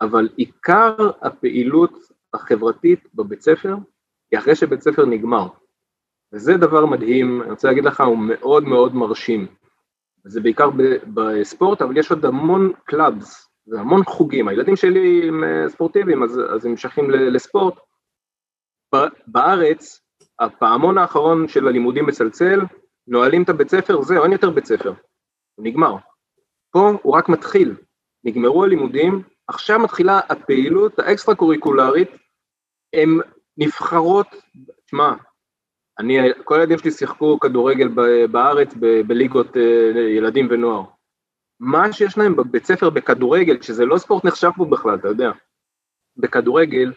אבל עיקר הפעילות החברתית בבית ספר היא אחרי שבית ספר נגמר. וזה דבר מדהים, אני רוצה להגיד לך, הוא מאוד מאוד מרשים. זה בעיקר בספורט, אבל יש עוד המון clubs זה המון חוגים, הילדים שלי הם אה, ספורטיביים אז, אז הם נמשכים לספורט. בארץ, הפעמון האחרון של הלימודים מצלצל, נועלים את הבית ספר, זהו, אין יותר בית ספר, הוא נגמר. פה הוא רק מתחיל, נגמרו הלימודים, עכשיו מתחילה הפעילות האקסטרה קוריקולרית, הן נבחרות, שמע, אני, כל הילדים שלי שיחקו כדורגל בארץ בליגות אה, ילדים ונוער. מה שיש להם בבית ספר בכדורגל, שזה לא ספורט נחשב פה בכלל, אתה יודע, בכדורגל,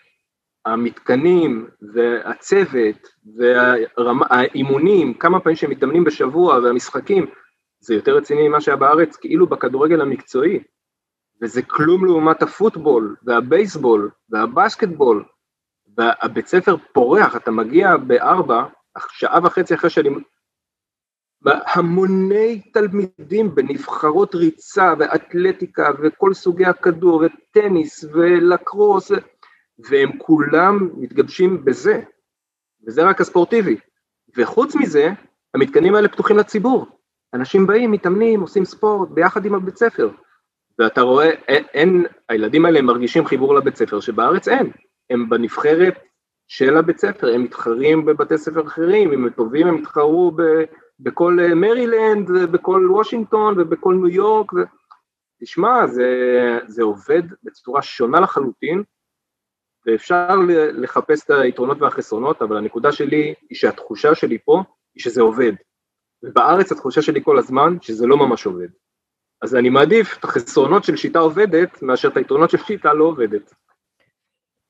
המתקנים והצוות והאימונים, כמה פעמים שהם מתאמנים בשבוע והמשחקים, זה יותר רציני ממה שהיה בארץ, כאילו בכדורגל המקצועי, וזה כלום לעומת הפוטבול והבייסבול והבסקטבול, והבית ספר פורח, אתה מגיע בארבע, שעה וחצי אחרי שאני... המוני תלמידים בנבחרות ריצה ואתלטיקה וכל סוגי הכדור וטניס ולקרוס והם כולם מתגבשים בזה, וזה רק הספורטיבי. וחוץ מזה, המתקנים האלה פתוחים לציבור. אנשים באים, מתאמנים, עושים ספורט ביחד עם הבית ספר. ואתה רואה, אין, הילדים האלה מרגישים חיבור לבית ספר שבארץ אין. הם בנבחרת של הבית ספר, הם מתחרים בבתי ספר אחרים, אם הם טובים הם יתחרו ב, בכל מרילנד ובכל וושינגטון ובכל ניו יורק. ו... תשמע, זה, זה עובד בצורה שונה לחלוטין, ואפשר לחפש את היתרונות והחסרונות, אבל הנקודה שלי היא שהתחושה שלי פה היא שזה עובד. ובארץ התחושה שלי כל הזמן שזה לא ממש עובד. אז אני מעדיף את החסרונות של שיטה עובדת מאשר את היתרונות של שיטה לא עובדת.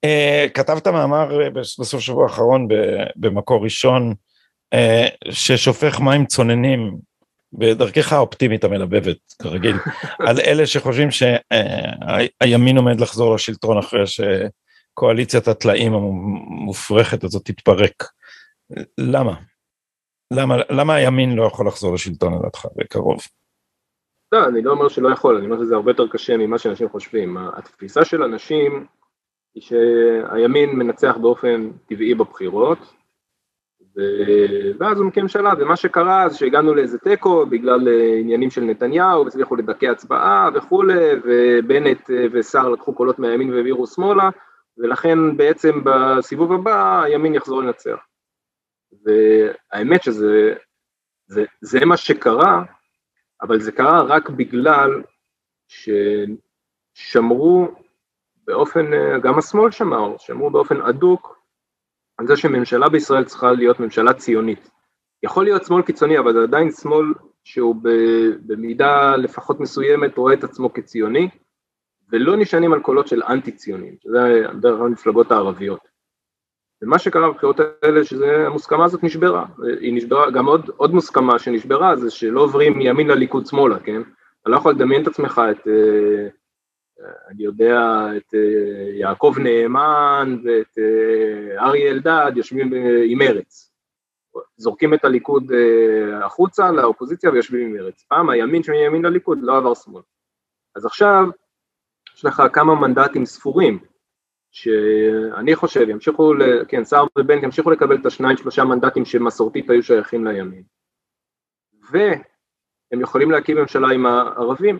Uh, כתבת מאמר אה, בסוף שבוע האחרון במקור ראשון uh, ששופך מים צוננים בדרכך האופטימית המלבבת כרגיל על אלה שחושבים שהימין uh, עומד לחזור לשלטון אחרי ש... קואליציית הטלאים המופרכת הזאת תתפרק. למה? למה, למה הימין לא יכול לחזור לשלטון לדעתך בקרוב? לא, אני לא אומר שלא יכול, אני אומר שזה הרבה יותר קשה ממה שאנשים חושבים. התפיסה של אנשים היא שהימין מנצח באופן טבעי בבחירות, ו... ואז הוא מקים ממשלה, ומה שקרה זה שהגענו לאיזה תיקו בגלל אה, עניינים של נתניהו, והצליחו לדכא הצבעה וכולי, ובנט אה, וסער לקחו קולות מהימין והעבירו שמאלה, ולכן בעצם בסיבוב הבא הימין יחזור לנצח. והאמת שזה זה, זה מה שקרה, אבל זה קרה רק בגלל ששמרו באופן, גם השמאל שמר, שמרו באופן אדוק על זה שממשלה בישראל צריכה להיות ממשלה ציונית. יכול להיות שמאל קיצוני, אבל זה עדיין שמאל שהוא במידה לפחות מסוימת רואה את עצמו כציוני, ולא נשענים על קולות של אנטי ציונים, שזה דרך המפלגות הערביות. ומה שקרה בבחירות האלה, שהמוסכמה הזאת נשברה, היא נשברה, גם עוד, עוד מוסכמה שנשברה זה שלא עוברים מימין לליכוד שמאלה, כן? אתה לא יכול לדמיין את עצמך, את, אה, אני יודע, את אה, יעקב נאמן ואת אה, אריה אלדד יושבים עם מרץ. זורקים את הליכוד החוצה לאופוזיציה ויושבים עם מרץ. פעם הימין שמימין לליכוד לא עבר שמאל. אז עכשיו, יש לך כמה מנדטים ספורים, שאני חושב ימשיכו, כן, סער ובנט ימשיכו לקבל את השניים שלושה מנדטים שמסורתית היו שייכים לימין. והם יכולים להקים ממשלה עם הערבים,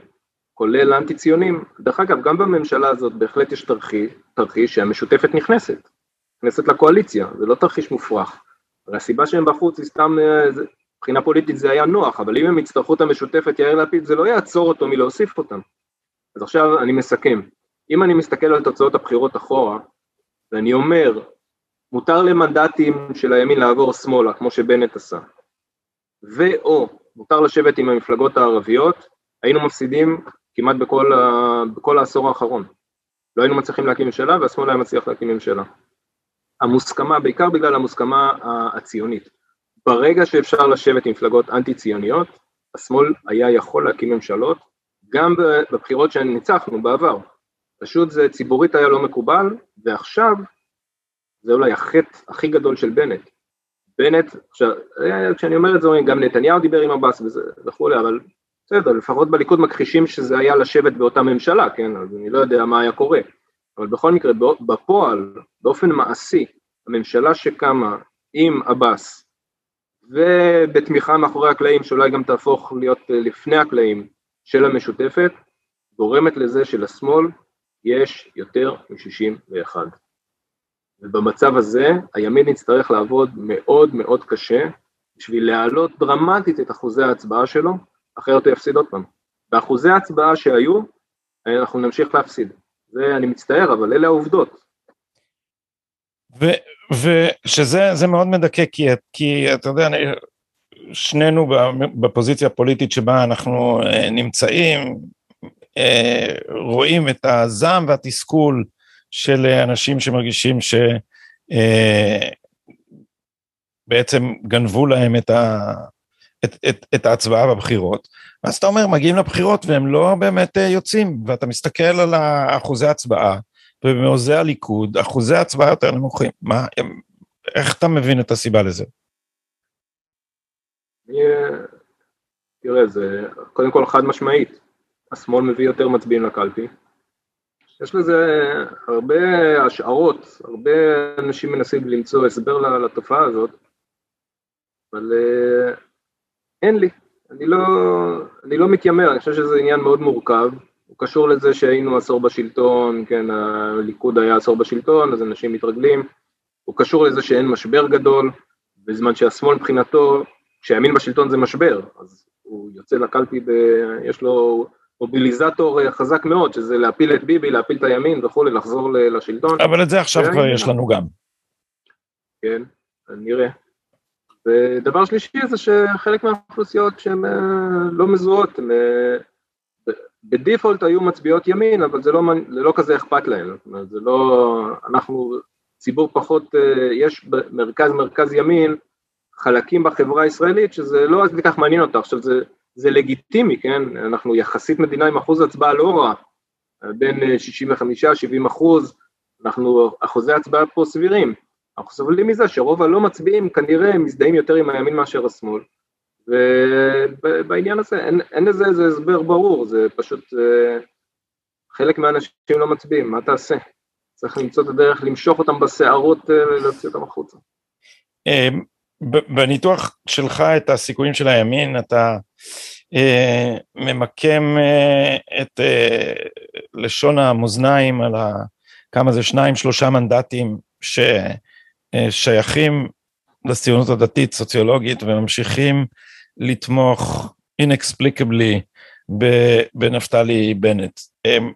כולל אנטי ציונים. דרך אגב, גם בממשלה הזאת בהחלט יש תרחיש, תרחיש שהמשותפת נכנסת, נכנסת לקואליציה, זה לא תרחיש מופרך. הרי הסיבה שהם בחוץ היא סתם, אה, מבחינה פוליטית זה היה נוח, אבל אם הם יצטרכו את המשותפת יאיר לפיד זה לא יעצור אותו מלהוסיף אותם. אז עכשיו אני מסכם. אם אני מסתכל על תוצאות הבחירות אחורה, ואני אומר, מותר למנדטים של הימין לעבור שמאלה, כמו שבנט עשה, ואו מותר לשבת עם המפלגות הערביות, היינו מפסידים כמעט בכל, ה... בכל העשור האחרון. לא היינו מצליחים להקים ממשלה, והשמאל היה מצליח להקים ממשלה. המוסכמה, בעיקר בגלל המוסכמה הציונית. ברגע שאפשר לשבת עם מפלגות אנטי-ציוניות, השמאל היה יכול להקים ממשלות, גם בבחירות שניצחנו בעבר. פשוט זה ציבורית היה לא מקובל, ועכשיו זה אולי החטא הכי גדול של בנט. בנט, עכשיו, כשאני אומר את זה, גם נתניהו דיבר עם עבאס וכולי, אבל בסדר, לפחות בליכוד מכחישים שזה היה לשבת באותה ממשלה, כן, אז אני לא יודע מה היה קורה. אבל בכל מקרה, בפועל, באופן מעשי, הממשלה שקמה עם עבאס, ובתמיכה מאחורי הקלעים, שאולי גם תהפוך להיות לפני הקלעים, של המשותפת גורמת לזה שלשמאל יש יותר מ-61. ובמצב הזה הימין יצטרך לעבוד מאוד מאוד קשה בשביל להעלות דרמטית את אחוזי ההצבעה שלו, אחרת הוא יפסיד עוד פעם. באחוזי ההצבעה שהיו, אנחנו נמשיך להפסיד. זה, אני מצטער, אבל אלה העובדות. ושזה מאוד מדכא, כי, כי אתה יודע, אני, שנינו בפוזיציה הפוליטית שבה אנחנו אה, נמצאים, אה, רואים את הזעם והתסכול של אנשים שמרגישים שבעצם אה, גנבו להם את, ה, את, את, את ההצבעה בבחירות. ואז אתה אומר, מגיעים לבחירות והם לא באמת אה, יוצאים, ואתה מסתכל על אחוזי ההצבעה, ובמעוזי הליכוד אחוזי ההצבעה יותר נמוכים. מה, איך אתה מבין את הסיבה לזה? תראה, זה קודם כל חד משמעית, השמאל מביא יותר מצביעים לקלפי. יש לזה הרבה השערות, הרבה אנשים מנסים למצוא הסבר לתופעה הזאת, אבל אה, אין לי, אני לא, אני לא מתיימר, אני חושב שזה עניין מאוד מורכב, הוא קשור לזה שהיינו עשור בשלטון, כן, הליכוד היה עשור בשלטון, אז אנשים מתרגלים, הוא קשור לזה שאין משבר גדול, בזמן שהשמאל מבחינתו, כשהימין בשלטון זה משבר, אז הוא יוצא לקלפי, ב... יש לו מוביליזטור חזק מאוד, שזה להפיל את ביבי, להפיל את הימין וכולי, לחזור לשלטון. אבל את זה עכשיו כבר יש לנו גם. כן, נראה. ודבר שלישי זה שחלק מהאוכלוסיות שהן אה, לא מזוהות, הן אה, בדיפולט היו מצביעות ימין, אבל זה לא, זה לא כזה אכפת להן, זאת אומרת, זה לא, אנחנו ציבור פחות, אה, יש מרכז מרכז ימין, חלקים בחברה הישראלית שזה לא עד כך מעניין אותה, עכשיו זה, זה לגיטימי, כן, אנחנו יחסית מדינה עם אחוז הצבעה לא רע, בין 65-70 אחוז, אנחנו, אחוזי הצבעה פה סבירים, אנחנו סובלים מזה שרוב הלא מצביעים כנראה מזדהים יותר עם הימין מאשר השמאל, ובעניין הזה אין, אין לזה איזה הסבר ברור, זה פשוט אה, חלק מהאנשים לא מצביעים, מה תעשה? צריך למצוא את הדרך למשוך אותם בשערות אה, ולהוציא אותם החוצה. אמ, בניתוח שלך את הסיכויים של הימין, אתה אה, ממקם את לשון המאזניים על ה, כמה זה שניים שלושה מנדטים ששייכים לציונות הדתית סוציולוגית וממשיכים לתמוך inexplicably בנפתלי בנט. אמ,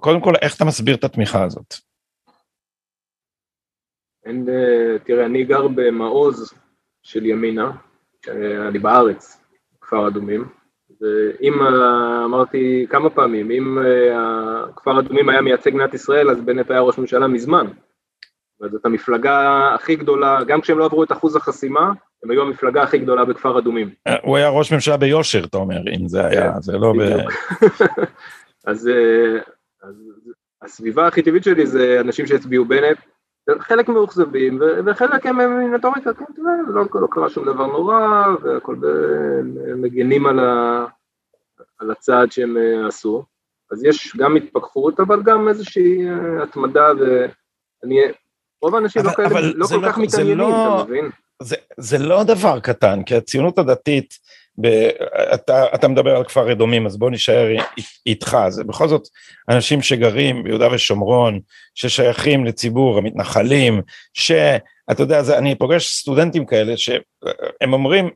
קודם כל, איך אתה מסביר את התמיכה הזאת? אין, אה, תראה, אני גר במעוז של ימינה, אה, אני בארץ, כפר אדומים, ואם, אה, אמרתי כמה פעמים, אם כפר אדומים היה מייצג מדינת ישראל, אז בנט היה ראש ממשלה מזמן. זאת המפלגה הכי גדולה, גם כשהם לא עברו את אחוז החסימה, הם היו המפלגה הכי גדולה בכפר אדומים. הוא היה ראש ממשלה ביושר, אתה אומר, אם זה היה, כן, זה לא ב... אז, אז הסביבה הכי טבעית שלי זה אנשים שהצביעו בנט, חלק מאוכזבים, וחלק הם מינטוריקה, כן, תראה, לא, לא קרה שום דבר נורא, והכל מגנים על, ה, על הצעד שהם אה, עשו. אז יש גם התפכחות, אבל גם איזושהי אה, התמדה, ואני, רוב האנשים לא, כאלה, לא כל לא, כך מתעניינים, לא, אתה מבין? זה, זה לא דבר קטן, כי הציונות הדתית, ב, אתה, אתה מדבר על כפר אדומים, אז בוא נשאר איתך, זה בכל זאת אנשים שגרים ביהודה ושומרון, ששייכים לציבור המתנחלים, שאתה יודע, זה, אני פוגש סטודנטים כאלה שהם אומרים,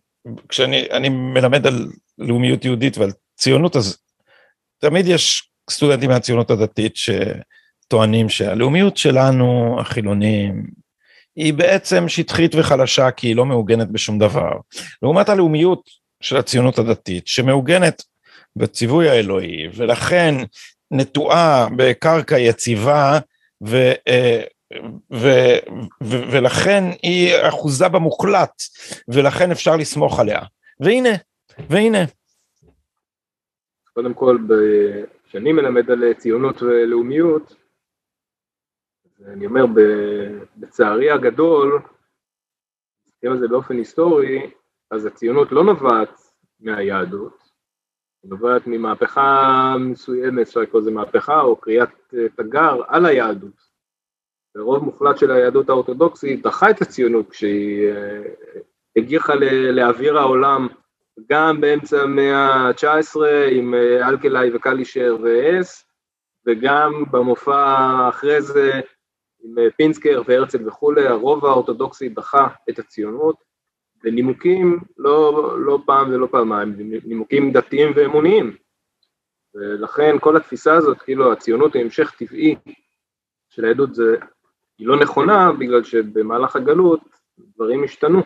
כשאני מלמד על לאומיות יהודית ועל ציונות, אז תמיד יש סטודנטים מהציונות הדתית שטוענים שהלאומיות שלנו, החילונים, היא בעצם שטחית וחלשה כי היא לא מעוגנת בשום דבר. לעומת הלאומיות של הציונות הדתית, שמעוגנת בציווי האלוהי, ולכן נטועה בקרקע יציבה, ו, אה, ו, ו, ולכן היא אחוזה במוחלט, ולכן אפשר לסמוך עליה. והנה, והנה. קודם כל, כשאני מלמד על ציונות ולאומיות, אני אומר, בצערי הגדול, מסתכלים על זה באופן היסטורי, אז הציונות לא נובעת מהיהדות, היא נובעת ממהפכה מסוימת, אפשר לקרוא לזה מהפכה, או קריאת תגר על היהדות. ורוב מוחלט של היהדות האורתודוקסית דחה את הציונות כשהיא אה, הגיחה לאוויר העולם גם באמצע המאה ה-19 עם אה, אלקלעי וקלישר ואס, וגם במופע אחרי זה עם אה, פינסקר והרצל וכולי, הרוב האורתודוקסי דחה את הציונות, ונימוקים לא, לא פעם ולא פעמיים, נימוקים דתיים ואמוניים. ולכן כל התפיסה הזאת, כאילו הציונות היא המשך טבעי של היהדות, זה, היא לא נכונה, בגלל שבמהלך הגלות דברים השתנו.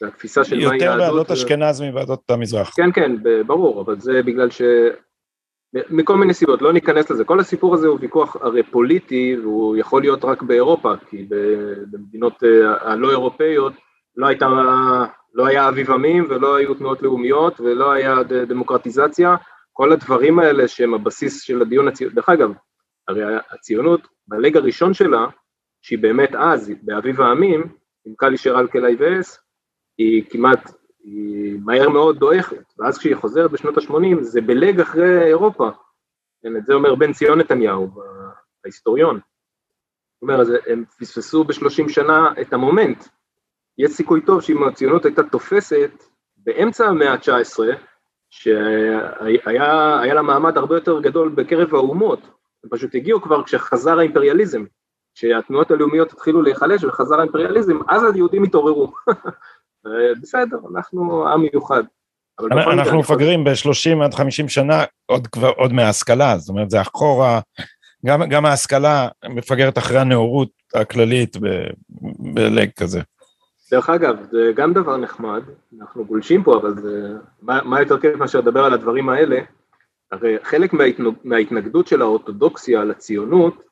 והתפיסה של מהי יהדות... יותר ועדות אשכנז מוועדות המזרח. כן, כן, ברור, אבל זה בגלל ש... מכל מיני סיבות, לא ניכנס לזה. כל הסיפור הזה הוא ויכוח הרי פוליטי, והוא יכול להיות רק באירופה, כי במדינות אה, הלא אירופאיות לא הייתה, לא היה אביב עמים ולא היו תנועות לאומיות ולא היה דמוקרטיזציה. כל הדברים האלה שהם הבסיס של הדיון הציוני, דרך אגב, הרי הציונות, בלג הראשון שלה, שהיא באמת אז, באביב העמים, עם קאלי שרל קלעי ואס, היא כמעט, היא מהר מאוד דועכת, ואז כשהיא חוזרת בשנות ה-80, זה בלג אחרי אירופה. כן, את זה אומר בן ציון נתניהו, ההיסטוריון. זאת אומרת, הם פספסו בשלושים שנה את המומנט. יש סיכוי טוב שאם הציונות הייתה תופסת באמצע המאה ה-19, שהיה לה מעמד הרבה יותר גדול בקרב האומות, הם פשוט הגיעו כבר כשחזר האימפריאליזם, כשהתנועות הלאומיות התחילו להיחלש וחזר האימפריאליזם, אז היהודים התעוררו. בסדר, אנחנו עם מיוחד. אנחנו מפגרים ב-30 עד 50 שנה עוד כבר, עוד מההשכלה, זאת אומרת זה אחורה, גם, גם ההשכלה מפגרת אחרי הנאורות הכללית בלג כזה. דרך אגב, זה גם דבר נחמד, אנחנו גולשים פה, אבל זה, מה, מה יותר כיף מאשר לדבר על הדברים האלה? הרי חלק מההתנג, מההתנגדות של האורתודוקסיה לציונות,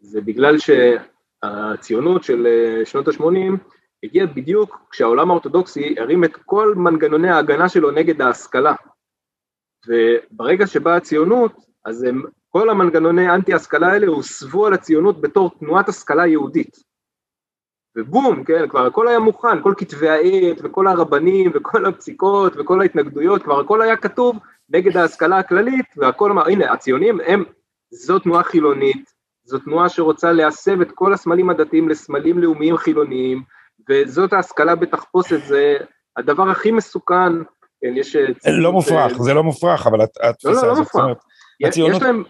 זה בגלל שהציונות של אה, שנות ה-80 הגיעה בדיוק כשהעולם האורתודוקסי הרים את כל מנגנוני ההגנה שלו נגד ההשכלה. וברגע שבאה הציונות, אז הם, כל המנגנוני אנטי השכלה האלה הוסבו על הציונות בתור תנועת השכלה יהודית. ובום, כן, כבר הכל היה מוכן, כל כתבי העת וכל הרבנים וכל הפסיקות וכל ההתנגדויות, כבר הכל היה כתוב נגד ההשכלה הכללית, והכל אמר, הנה, הציונים הם, זו תנועה חילונית, זו תנועה שרוצה להסב את כל הסמלים הדתיים לסמלים לאומיים חילוניים, וזאת ההשכלה בתחפושת, זה הדבר הכי מסוכן, כן, יש... לא מופרך, זה לא מופרך, אבל התפיסה הזאת, לא, לא, לא. יש להם...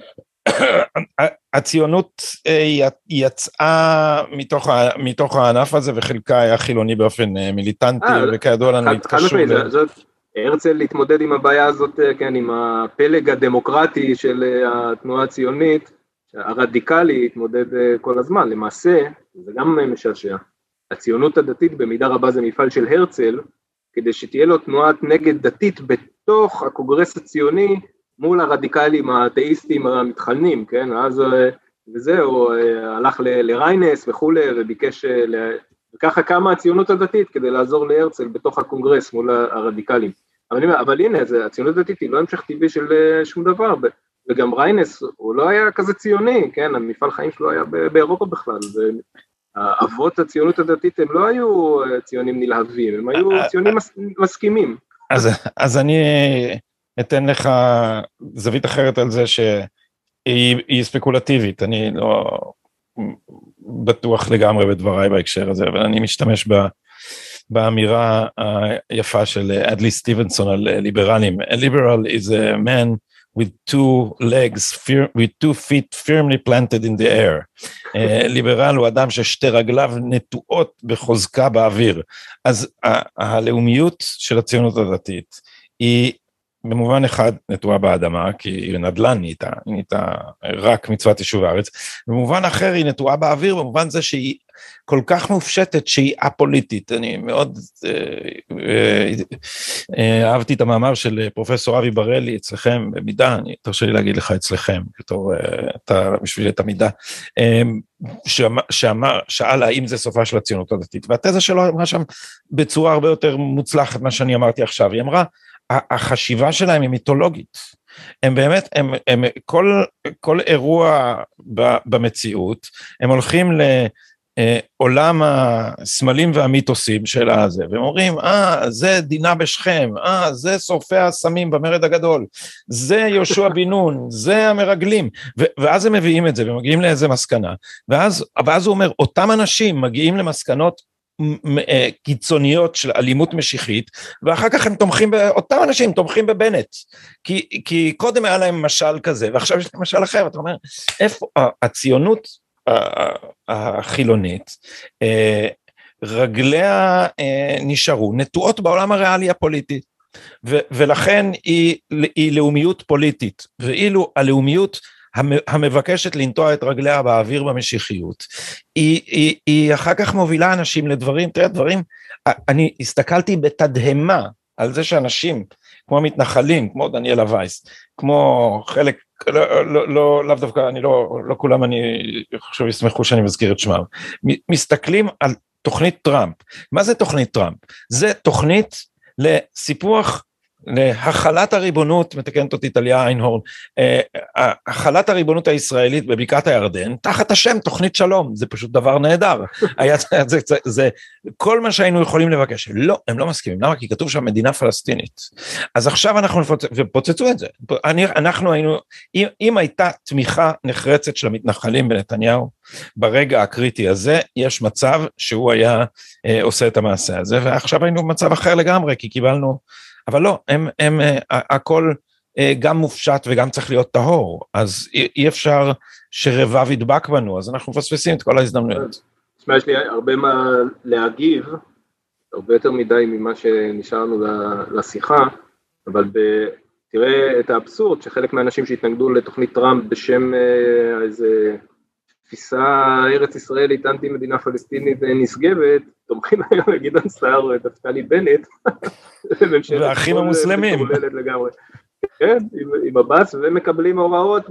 הציונות אה, יצאה מתוך, מתוך הענף הזה וחלקה היה חילוני באופן אה, מיליטנטי אה, וכידוע לנו התקשרו. הרצל להתמודד עם הבעיה הזאת, כן, עם הפלג הדמוקרטי של התנועה הציונית, הרדיקלי התמודד כל הזמן, למעשה זה גם משעשע. הציונות הדתית במידה רבה זה מפעל של הרצל, כדי שתהיה לו תנועת נגד דתית בתוך הקונגרס הציוני מול הרדיקלים האתאיסטים המתחלנים, כן, אז אה, וזהו, אה, הלך לריינס וכולי וביקש, אה, וככה קמה הציונות הדתית כדי לעזור להרצל בתוך הקונגרס מול הרדיקלים. אבל, אבל הנה, זה, הציונות הדתית היא לא המשך טבעי של שום דבר, וגם ריינס הוא לא היה כזה ציוני, כן, המפעל חיים שלו היה באירופה בכלל, אבות הציונות הדתית הם לא היו ציונים נלהבים, הם היו ציונים מסכימים. אז, אז אני אתן לך זווית אחרת על זה שהיא ספקולטיבית, אני לא בטוח לגמרי בדבריי בהקשר הזה, אבל אני משתמש ב, באמירה היפה של אדלי סטיבנסון על ליברלים. A liberal is a man with two legs, with two feet firmly planted in the air. ליברל הוא אדם ששתי רגליו נטועות בחוזקה באוויר. אז הלאומיות של הציונות הדתית היא במובן אחד נטועה באדמה, כי היא נדל"ן נהייתה, נהייתה רק מצוות יישוב הארץ, במובן אחר היא נטועה באוויר, במובן זה שהיא כל כך מופשטת שהיא א-פוליטית. אני מאוד אה, אה, אה, אהבתי את המאמר של פרופסור אבי בראלי אצלכם במידה, אני תרשה לי להגיד לך אצלכם, בתור, אתה, בשביל את המידה, שאמר, שאל האם זה סופה של הציונות הדתית, והתזה שלו אמרה שם בצורה הרבה יותר מוצלחת ממה שאני אמרתי עכשיו, היא אמרה, החשיבה שלהם היא מיתולוגית. הם באמת, הם, הם, כל, כל אירוע במציאות, הם הולכים לעולם הסמלים והמיתוסים של הזה, והם אומרים, אה, זה דינה בשכם, אה, זה שורפי הסמים במרד הגדול, זה יהושע בן נון, זה המרגלים, ו, ואז הם מביאים את זה ומגיעים לאיזה מסקנה, ואז, ואז הוא אומר, אותם אנשים מגיעים למסקנות אה, קיצוניות של אלימות משיחית, ואחר כך הם תומכים, אותם אנשים תומכים בבנט, כי, כי קודם היה להם משל כזה, ועכשיו יש להם משל אחר, אתה אומר, איפה הציונות החילונית, אה, רגליה אה, נשארו נטועות בעולם הריאלי הפוליטי, ולכן היא, היא לאומיות פוליטית, ואילו הלאומיות המבקשת לנטוע את רגליה באוויר במשיחיות, היא, היא, היא אחר כך מובילה אנשים לדברים, תראה דברים, אני הסתכלתי בתדהמה על זה שאנשים, כמו המתנחלים, כמו דניאלה וייס, כמו חלק, לא, לא, לא, לאו דווקא, אני לא, לא כולם אני חושב ישמחו שאני מזכיר את שמם, מסתכלים על תוכנית טראמפ. מה זה תוכנית טראמפ? זה תוכנית לסיפוח להחלת הריבונות, מתקנת אותי טליה איינהורן, אה, החלת הריבונות הישראלית בבקעת הירדן, תחת השם תוכנית שלום, זה פשוט דבר נהדר. היה, זה, זה, זה כל מה שהיינו יכולים לבקש. לא, הם לא מסכימים, למה? כי כתוב שם מדינה פלסטינית. אז עכשיו אנחנו נפוצץ, ופוצצו את זה. אני, אנחנו היינו, אם, אם הייתה תמיכה נחרצת של המתנחלים בנתניהו, ברגע הקריטי הזה, יש מצב שהוא היה אה, עושה את המעשה הזה, ועכשיו היינו במצב אחר לגמרי, כי קיבלנו... אבל לא, הם, הם, אה, הכל אה, גם מופשט וגם צריך להיות טהור, אז אי, אפשר שרבב ידבק בנו, אז אנחנו מפספסים את כל ההזדמנויות. תשמע, יש לי הרבה מה להגיב, הרבה יותר מדי ממה שנשארנו לשיחה, אבל ב... תראה את האבסורד שחלק מהאנשים שהתנגדו לתוכנית טראמפ בשם אה, איזה תפיסה ארץ ישראלית אנטי מדינה פלסטינית נשגבת, תומכים היום בגדעון סער ונפתלי בנט. והאחים המוסלמים. כן, עם עבאס, ומקבלים הוראות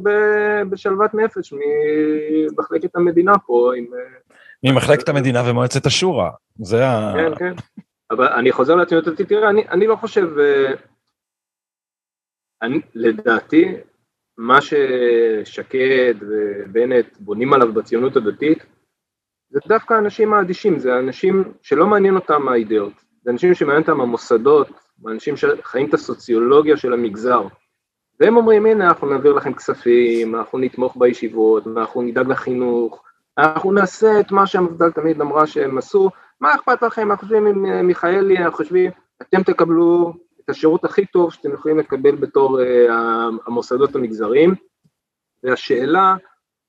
בשלוות נפש ממחלקת המדינה פה. עם... ממחלקת המדינה ומועצת השורא, זה ה... כן, כן. אבל אני חוזר הדתית, תראה, אני, אני לא חושב, אה, אני, לדעתי, מה ששקד ובנט בונים עליו בציונות הדתית, זה דווקא האנשים האדישים, זה אנשים שלא מעניין אותם האידאות, זה אנשים שמעניין אותם המוסדות, אנשים שחיים את הסוציולוגיה של המגזר. והם אומרים, הנה, אנחנו נעביר לכם כספים, אנחנו נתמוך בישיבות, אנחנו נדאג לחינוך, אנחנו נעשה את מה שהמפד"ל תמיד אמרה שהם עשו, מה אכפת לכם, אנחנו חושבים עם מיכאלי, אנחנו חושבים, אתם תקבלו את השירות הכי טוב שאתם יכולים לקבל בתור uh, המוסדות המגזריים, והשאלה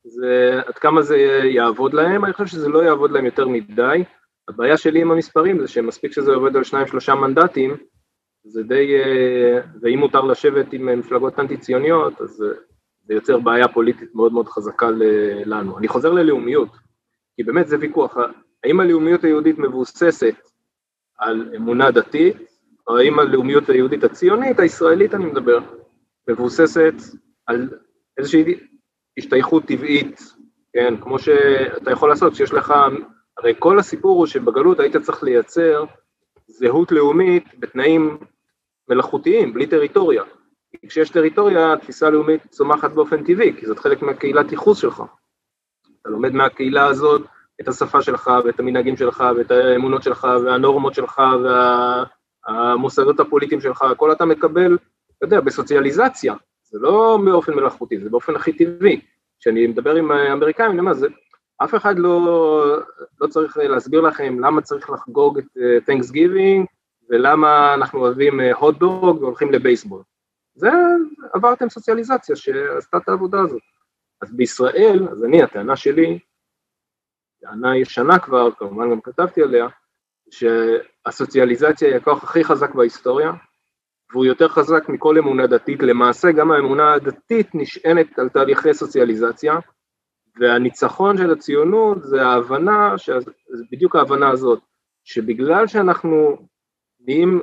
זה עד כמה זה יעבוד להם, אני חושב שזה לא יעבוד להם יותר מדי, הבעיה שלי עם המספרים זה שמספיק שזה עובד על שניים שלושה מנדטים, זה די, uh, ואם מותר לשבת עם מפלגות אנטי ציוניות, אז זה יוצר בעיה פוליטית מאוד מאוד חזקה לנו. אני חוזר ללאומיות, כי באמת זה ויכוח, האם הלאומיות היהודית מבוססת על אמונה דתית, או האם הלאומיות היהודית הציונית, הישראלית אני מדבר, מבוססת על איזושהי השתייכות טבעית, כן, כמו שאתה יכול לעשות כשיש לך, הרי כל הסיפור הוא שבגלות היית צריך לייצר זהות לאומית בתנאים מלאכותיים, בלי טריטוריה. כשיש טריטוריה, תפיסה לאומית צומחת באופן טבעי, כי זאת חלק מהקהילת ייחוס שלך. אתה לומד מהקהילה הזאת את השפה שלך, ואת המנהגים שלך, ואת האמונות שלך, והנורמות שלך, והמוסדות הפוליטיים שלך, הכל אתה מקבל, אתה יודע, בסוציאליזציה, זה לא באופן מלאכותי, זה באופן הכי טבעי. כשאני מדבר עם האמריקאים, אני אומר, זה, אף אחד לא, לא צריך להסביר לכם למה צריך לחגוג את Thanksgiving, ולמה אנחנו אוהבים hot dog והולכים לבייסבול. זה עברתם סוציאליזציה שעשתה את העבודה הזאת. אז בישראל, אז אני, הטענה שלי, טענה ישנה כבר, כמובן גם כתבתי עליה, שהסוציאליזציה היא הכוח הכי חזק בהיסטוריה, והוא יותר חזק מכל אמונה דתית, למעשה גם האמונה הדתית נשענת על תהליכי סוציאליזציה, והניצחון של הציונות זה ההבנה, זה בדיוק ההבנה הזאת, שבגלל שאנחנו נהיים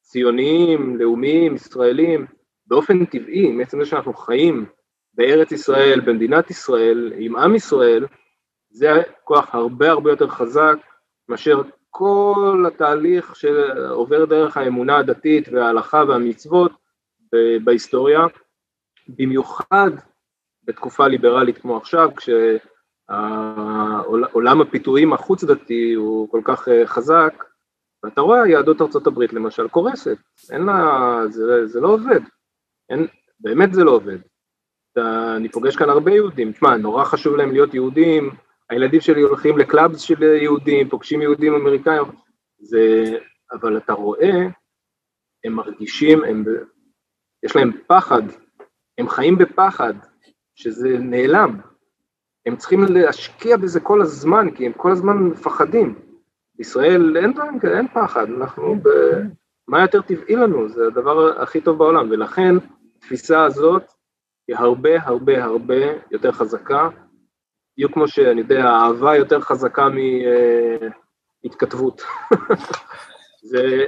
ציוניים, לאומיים, ישראלים, באופן טבעי, מעצם זה שאנחנו חיים בארץ ישראל, במדינת ישראל, עם עם ישראל, זה כוח הרבה הרבה יותר חזק מאשר כל התהליך שעובר דרך האמונה הדתית וההלכה והמצוות בהיסטוריה, במיוחד בתקופה ליברלית כמו עכשיו, כשעולם הפיתויים החוץ דתי הוא כל כך חזק, ואתה רואה יהדות הברית למשל קורסת, אין לה, זה, זה לא עובד, אין, באמת זה לא עובד. אתה, אני פוגש כאן הרבה יהודים, תשמע, נורא חשוב להם להיות יהודים, הילדים שלי הולכים לקלאבס של יהודים, פוגשים יהודים אמריקאים, זה, אבל אתה רואה, הם מרגישים, הם, יש להם פחד, הם חיים בפחד, שזה נעלם. הם צריכים להשקיע בזה כל הזמן, כי הם כל הזמן מפחדים. בישראל אין דברים כאלה, אין פחד, אנחנו ב... מה יותר טבעי לנו, זה הדבר הכי טוב בעולם, ולכן התפיסה הזאת היא הרבה הרבה הרבה יותר חזקה, בדיוק כמו שאני יודע, האהבה יותר חזקה מהתכתבות. זה,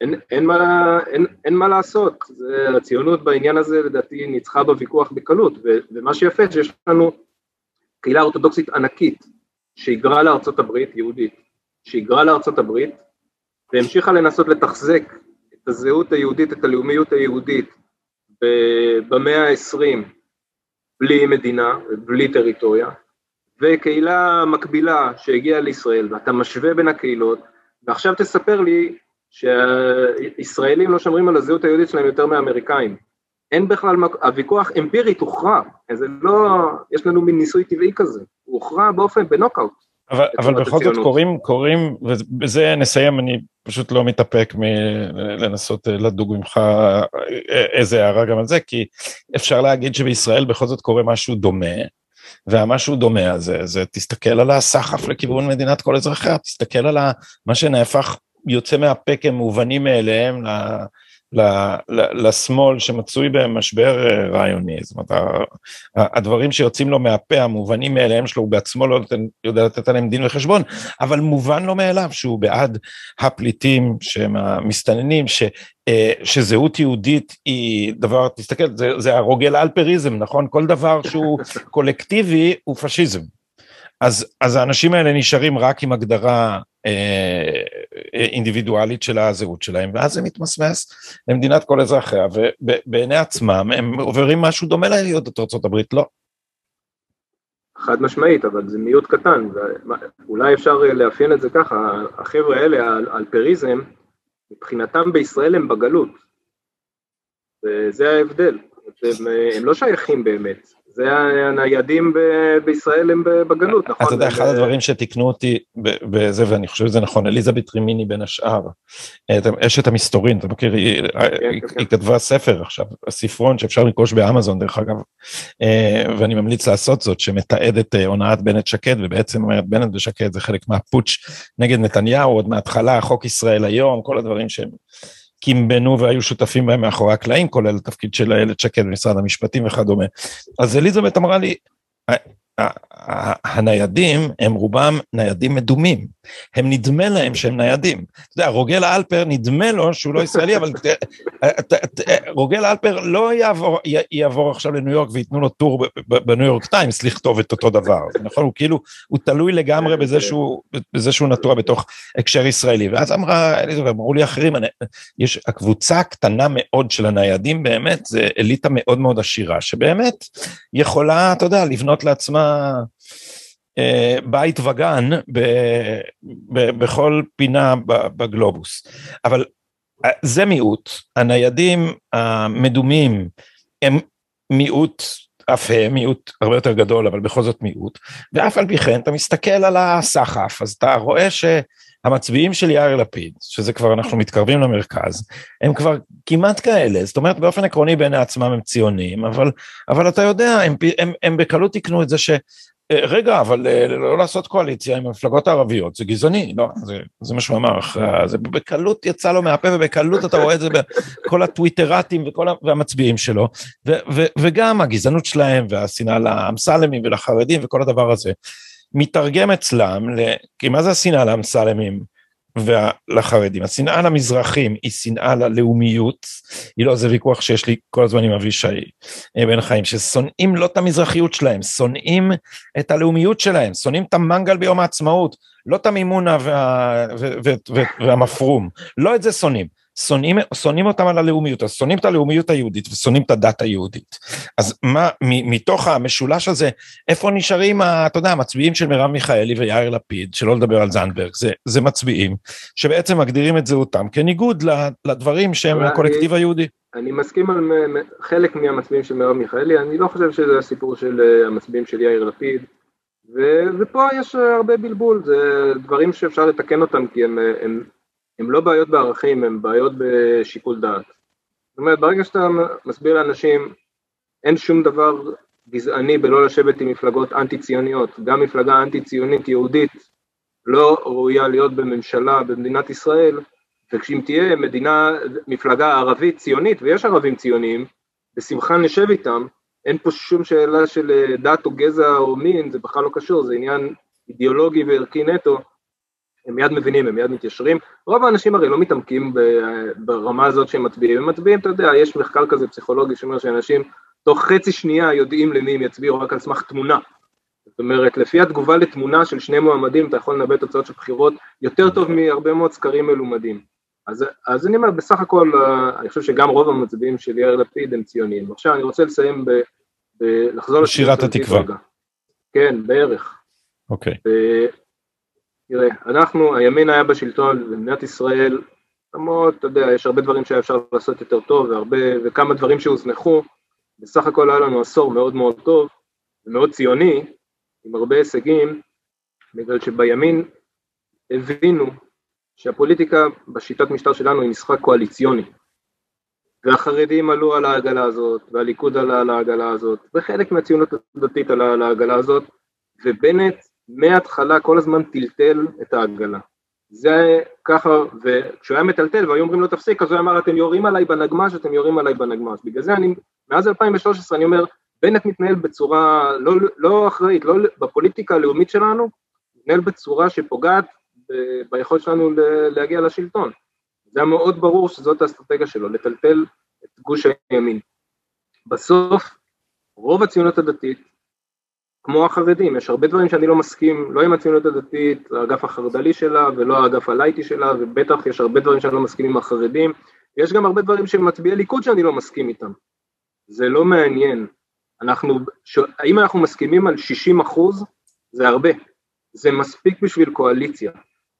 אין, אין, מה, אין, אין מה לעשות, זה, הציונות בעניין הזה לדעתי ניצחה בוויכוח בקלות, ו, ומה שיפה שיש לנו קהילה אורתודוקסית ענקית שהיגרה לארצות הברית, יהודית, שהיגרה לארצות הברית והמשיכה לנסות לתחזק את הזהות היהודית, את הלאומיות היהודית במאה העשרים בלי מדינה, בלי טריטוריה, וקהילה מקבילה שהגיעה לישראל, ואתה משווה בין הקהילות, ועכשיו תספר לי שהישראלים לא שומרים על הזהות היהודית שלהם יותר מהאמריקאים. אין בכלל, הוויכוח אמפירית הוכרע, זה לא, יש לנו מין ניסוי טבעי כזה, הוא הוכרע באופן, בנוקאוט. אבל, אבל בכל זאת קוראים, קוראים, ובזה נסיים, אני פשוט לא מתאפק מלנסות לדוג ממך איזה הערה גם על זה, כי אפשר להגיד שבישראל בכל זאת קורה משהו דומה, והמשהו דומה הזה, זה תסתכל על הסחף לכיוון מדינת כל אזרחיה, תסתכל על מה שנהפך, יוצא מהפה כמובנים מאליהם לשמאל שמצוי במשבר אה, רעיוני, זאת אומרת, הדברים שיוצאים לו מהפה, המובנים מאליהם שלו, הוא בעצמו לא יודע לתת עליהם דין וחשבון, אבל מובן לו מאליו שהוא בעד הפליטים שהם המסתננים, ש, אה, שזהות יהודית היא דבר, תסתכל, זה, זה הרוגל אלפריזם, נכון? כל דבר שהוא קולקטיבי הוא פשיזם. אז, אז האנשים האלה נשארים רק עם הגדרה אה, אינדיבידואלית של הזהות שלהם, ואז זה מתמסמס למדינת כל אזרחיה, ובעיני עצמם הם עוברים משהו דומה ליהודות ארה"ב, לא. חד משמעית, אבל זה מיעוט קטן, ואולי אפשר לאפיין את זה ככה, החבר'ה האלה, האלפריזם, מבחינתם בישראל הם בגלות, וזה ההבדל, הם, הם לא שייכים באמת, זה הניידים בישראל הם בגלות, נכון? אתה יודע, אחד הדברים שתיקנו אותי בזה, ואני חושב שזה נכון, אליזבת רימיני בין השאר, אשת המסתורין, אתה מכיר, היא כן, כן, כן. כתבה ספר עכשיו, ספרון שאפשר לרכוש באמזון דרך אגב, אה, ואני ממליץ לעשות זאת, שמתעד את אה, הונאת בנט שקד, ובעצם אומרת בנט ושקד זה חלק מהפוטש נגד נתניהו, עוד מההתחלה, חוק ישראל היום, כל הדברים שהם... קימבנו והיו שותפים בהם מאחורי הקלעים, כולל התפקיד של איילת שקד במשרד המשפטים וכדומה. אז אליזבת אמרה לי, הניידים הם רובם ניידים מדומים, הם נדמה להם שהם ניידים. אתה יודע, רוגל אלפר נדמה לו שהוא לא ישראלי, אבל רוגל אלפר לא יעבור, יעבור עכשיו לניו יורק וייתנו לו טור בניו יורק טיימס לכתוב את אותו דבר, נכון? הוא כאילו, הוא תלוי לגמרי בזה שהוא, בזה שהוא נטוע בתוך הקשר ישראלי. ואז אמרה, אמרו לי אחרים, יש, הקבוצה הקטנה מאוד של הניידים באמת, זה אליטה מאוד מאוד עשירה, שבאמת יכולה, אתה יודע, לבנות לעצמה בית וגן ב, ב, בכל פינה בגלובוס. אבל אה, זה מיעוט, הניידים המדומים הם מיעוט, אף הם מיעוט הרבה יותר גדול, אבל בכל זאת מיעוט, ואף על פי כן אתה מסתכל על הסחף, אז אתה רואה ש... המצביעים של יאיר לפיד, שזה כבר אנחנו מתקרבים למרכז, הם כבר כמעט כאלה, זאת אומרת באופן עקרוני בעיני עצמם הם ציונים, אבל, אבל אתה יודע, הם, הם, הם בקלות יקנו את זה ש... אה, רגע, אבל אה, לא לעשות קואליציה עם המפלגות הערביות, זה גזעני, לא, זה, זה מה שהוא אמר, זה בקלות יצא לו מהפה ובקלות אתה רואה את זה בכל הטוויטרטים וכל והמצביעים שלו, ו, ו, וגם הגזענות שלהם והשנאה לאמסלמים ולחרדים וכל הדבר הזה. מתרגם אצלם, כי מה זה השנאה לאמסלמים ולחרדים? השנאה למזרחים היא שנאה ללאומיות, היא לא, זה ויכוח שיש לי כל הזמן עם אבישי אה, בן חיים, ששונאים לא את המזרחיות שלהם, שונאים את הלאומיות שלהם, שונאים את המנגל ביום העצמאות, לא את המימונה וה, והמפרום, לא את זה שונאים. שונאים, שונאים אותם על הלאומיות, אז שונאים את הלאומיות היהודית ושונאים את הדת היהודית. אז מה, מ, מתוך המשולש הזה, איפה נשארים, אתה יודע, המצביעים של מרב מיכאלי ויאיר לפיד, שלא לדבר על זנדברג, זה, זה מצביעים שבעצם מגדירים את זהותם כניגוד לדברים שהם הקולקטיב היהודי. אני מסכים על חלק מהמצביעים של מרב מיכאלי, אני לא חושב שזה הסיפור של אה, המצביעים של יאיר לפיד. ו- ופה יש הרבה בלבול, זה דברים שאפשר לתקן אותם כי הם, הם הם לא בעיות בערכים, הם בעיות בשיקול דעת. זאת אומרת, ברגע שאתה מסביר לאנשים, אין שום דבר גזעני בלא לשבת עם מפלגות אנטי ציוניות, גם מפלגה אנטי ציונית יהודית לא ראויה להיות בממשלה במדינת ישראל, וכשאם תהיה מדינה, מפלגה ערבית ציונית, ויש ערבים ציוניים, בשמחה נשב איתם, אין פה שום שאלה של דת או גזע או מין, זה בכלל לא קשור, זה עניין אידיאולוגי וערכי נטו, הם מיד מבינים, הם מיד מתיישרים. רוב האנשים הרי לא מתעמקים ברמה הזאת שהם מצביעים, הם מצביעים, אתה יודע, יש מחקר כזה פסיכולוגי שאומר שאנשים תוך חצי שנייה יודעים למי הם יצביעו רק על סמך תמונה. זאת אומרת, לפי התגובה לתמונה של שני מועמדים, אתה יכול לנבא תוצאות של בחירות יותר טוב מהרבה מאוד סקרים מלומדים. אז, אז אני אומר, בסך הכל, אני חושב שגם רוב המצביעים של יאיר לפיד הם ציוניים. עכשיו אני רוצה לסיים ב... ב לחזור לשירת התקווה. כן, בערך. אוקיי. Okay. תראה, אנחנו, הימין היה בשלטון במדינת ישראל, למרות, אתה יודע, יש הרבה דברים שהיה אפשר לעשות יותר טוב, והרבה, וכמה דברים שהוזנחו, בסך הכל היה לנו עשור מאוד מאוד טוב, ומאוד ציוני, עם הרבה הישגים, בגלל שבימין הבינו שהפוליטיקה בשיטת משטר שלנו היא משחק קואליציוני. והחרדים עלו על העגלה הזאת, והליכוד עלה על העגלה הזאת, וחלק מהציונות הדתית עלה על העגלה הזאת, ובנט מההתחלה כל הזמן טלטל את העגלה. זה ככה, וכשהוא היה מטלטל והיו אומרים לו תפסיק, אז הוא אמר אתם יורים עליי בנגמ"ש, אתם יורים עליי בנגמ"ש. בגלל זה אני, מאז 2013 אני אומר, בנט מתנהל בצורה לא, לא אחראית, לא בפוליטיקה הלאומית שלנו, מתנהל בצורה שפוגעת ביכולת שלנו להגיע לשלטון. זה היה מאוד ברור שזאת האסטרטגיה שלו, לטלטל את גוש הימין. בסוף, רוב הציונות הדתית כמו החרדים, יש הרבה דברים שאני לא מסכים, לא עם הציונות הדתית, האגף החרד"לי שלה ולא האגף הלייטי שלה, ובטח יש הרבה דברים שאני לא מסכים עם החרדים, יש גם הרבה דברים של מצביעי ליכוד שאני לא מסכים איתם. זה לא מעניין. אנחנו, ש... האם אנחנו מסכימים על 60 אחוז? זה הרבה. זה מספיק בשביל קואליציה.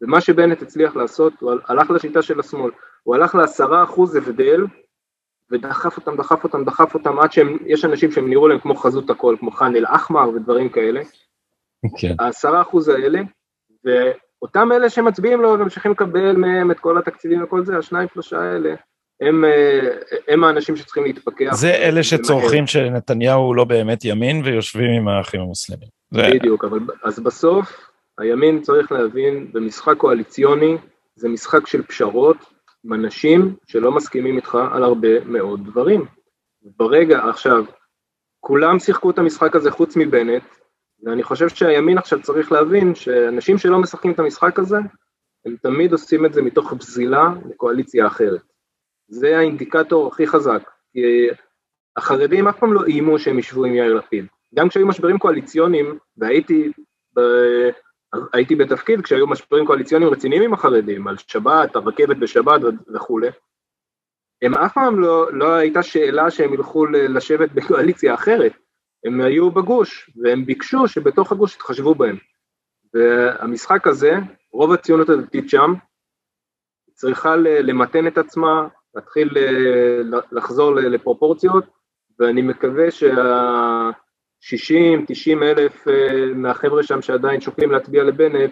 ומה שבנט הצליח לעשות, הוא הלך לשיטה של השמאל, הוא הלך לעשרה אחוז הבדל ודחף אותם, דחף אותם, דחף אותם, עד שיש אנשים שהם נראו להם כמו חזות הכל, כמו חאן אל-אחמר ודברים כאלה. כן. העשרה אחוז האלה, ואותם אלה שמצביעים לו וממשיכים לקבל מהם את כל התקציבים וכל זה, השניים שלושה האלה, הם, אה, הם האנשים שצריכים להתפכח. זה אלה שצורכים שנתניהו לא באמת ימין ויושבים עם האחים המוסלמים. בדיוק, אבל אז בסוף הימין צריך להבין, במשחק קואליציוני זה משחק של פשרות, עם אנשים שלא מסכימים איתך על הרבה מאוד דברים. ברגע, עכשיו, כולם שיחקו את המשחק הזה חוץ מבנט, ואני חושב שהימין עכשיו צריך להבין שאנשים שלא משחקים את המשחק הזה, הם תמיד עושים את זה מתוך בזילה לקואליציה אחרת. זה האינדיקטור הכי חזק, כי החרדים אף פעם לא איימו שהם ישבו עם יאיר לפיד. גם כשהיו משברים קואליציוניים, והייתי הייתי בתפקיד כשהיו משברים קואליציוניים רציניים עם החרדים, על שבת, הרכבת בשבת וכולי. הם אף פעם לא, לא הייתה שאלה שהם ילכו לשבת בקואליציה אחרת, הם היו בגוש, והם ביקשו שבתוך הגוש יתחשבו בהם. והמשחק הזה, רוב הציונות הדתית שם, צריכה למתן את עצמה, להתחיל לחזור לפרופורציות, ואני מקווה שה... 60, 90 אלף אה, מהחבר'ה שם שעדיין שוקלים להצביע לבנט,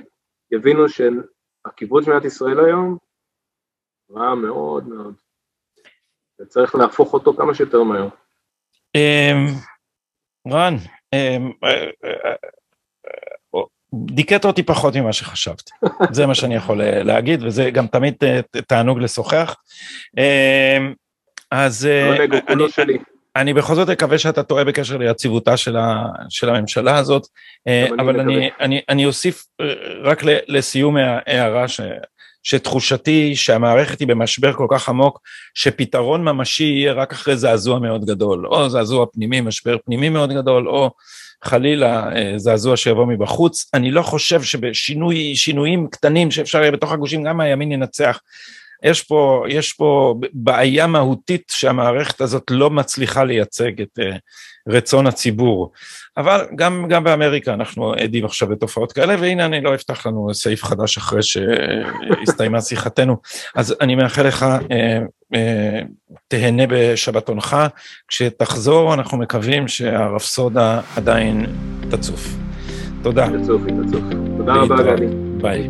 יבינו שהכיוון של מדינת ישראל היום רע מאוד מאוד. וצריך להפוך אותו כמה שיותר מהר. אמ, רן, אמ, אה, אה, דיכאת אותי פחות ממה שחשבתי, זה מה שאני יכול להגיד, וזה גם תמיד תענוג לשוחח. אמ, אז אני, אני בכל זאת מקווה שאתה טועה בקשר ליציבותה של, ה, של הממשלה הזאת, אה, אבל אני, אני, אני, אני אוסיף אה, רק לסיום ההערה ש, שתחושתי שהמערכת היא במשבר כל כך עמוק, שפתרון ממשי יהיה רק אחרי זעזוע מאוד גדול, או זעזוע פנימי, משבר פנימי מאוד גדול, או חלילה אה, זעזוע שיבוא מבחוץ. אני לא חושב שבשינויים קטנים שאפשר יהיה בתוך הגושים, גם הימין ינצח. יש פה, יש פה בעיה מהותית שהמערכת הזאת לא מצליחה לייצג את uh, רצון הציבור. אבל גם, גם באמריקה אנחנו עדים עכשיו לתופעות כאלה, והנה אני לא אפתח לנו סעיף חדש אחרי שהסתיימה שיחתנו. אז אני מאחל לך, uh, uh, תהנה בשבתונך, כשתחזור אנחנו מקווים שהרפסודה עדיין תצוף. תודה. תצוף, תצוף. תודה רבה, גדי. ביי.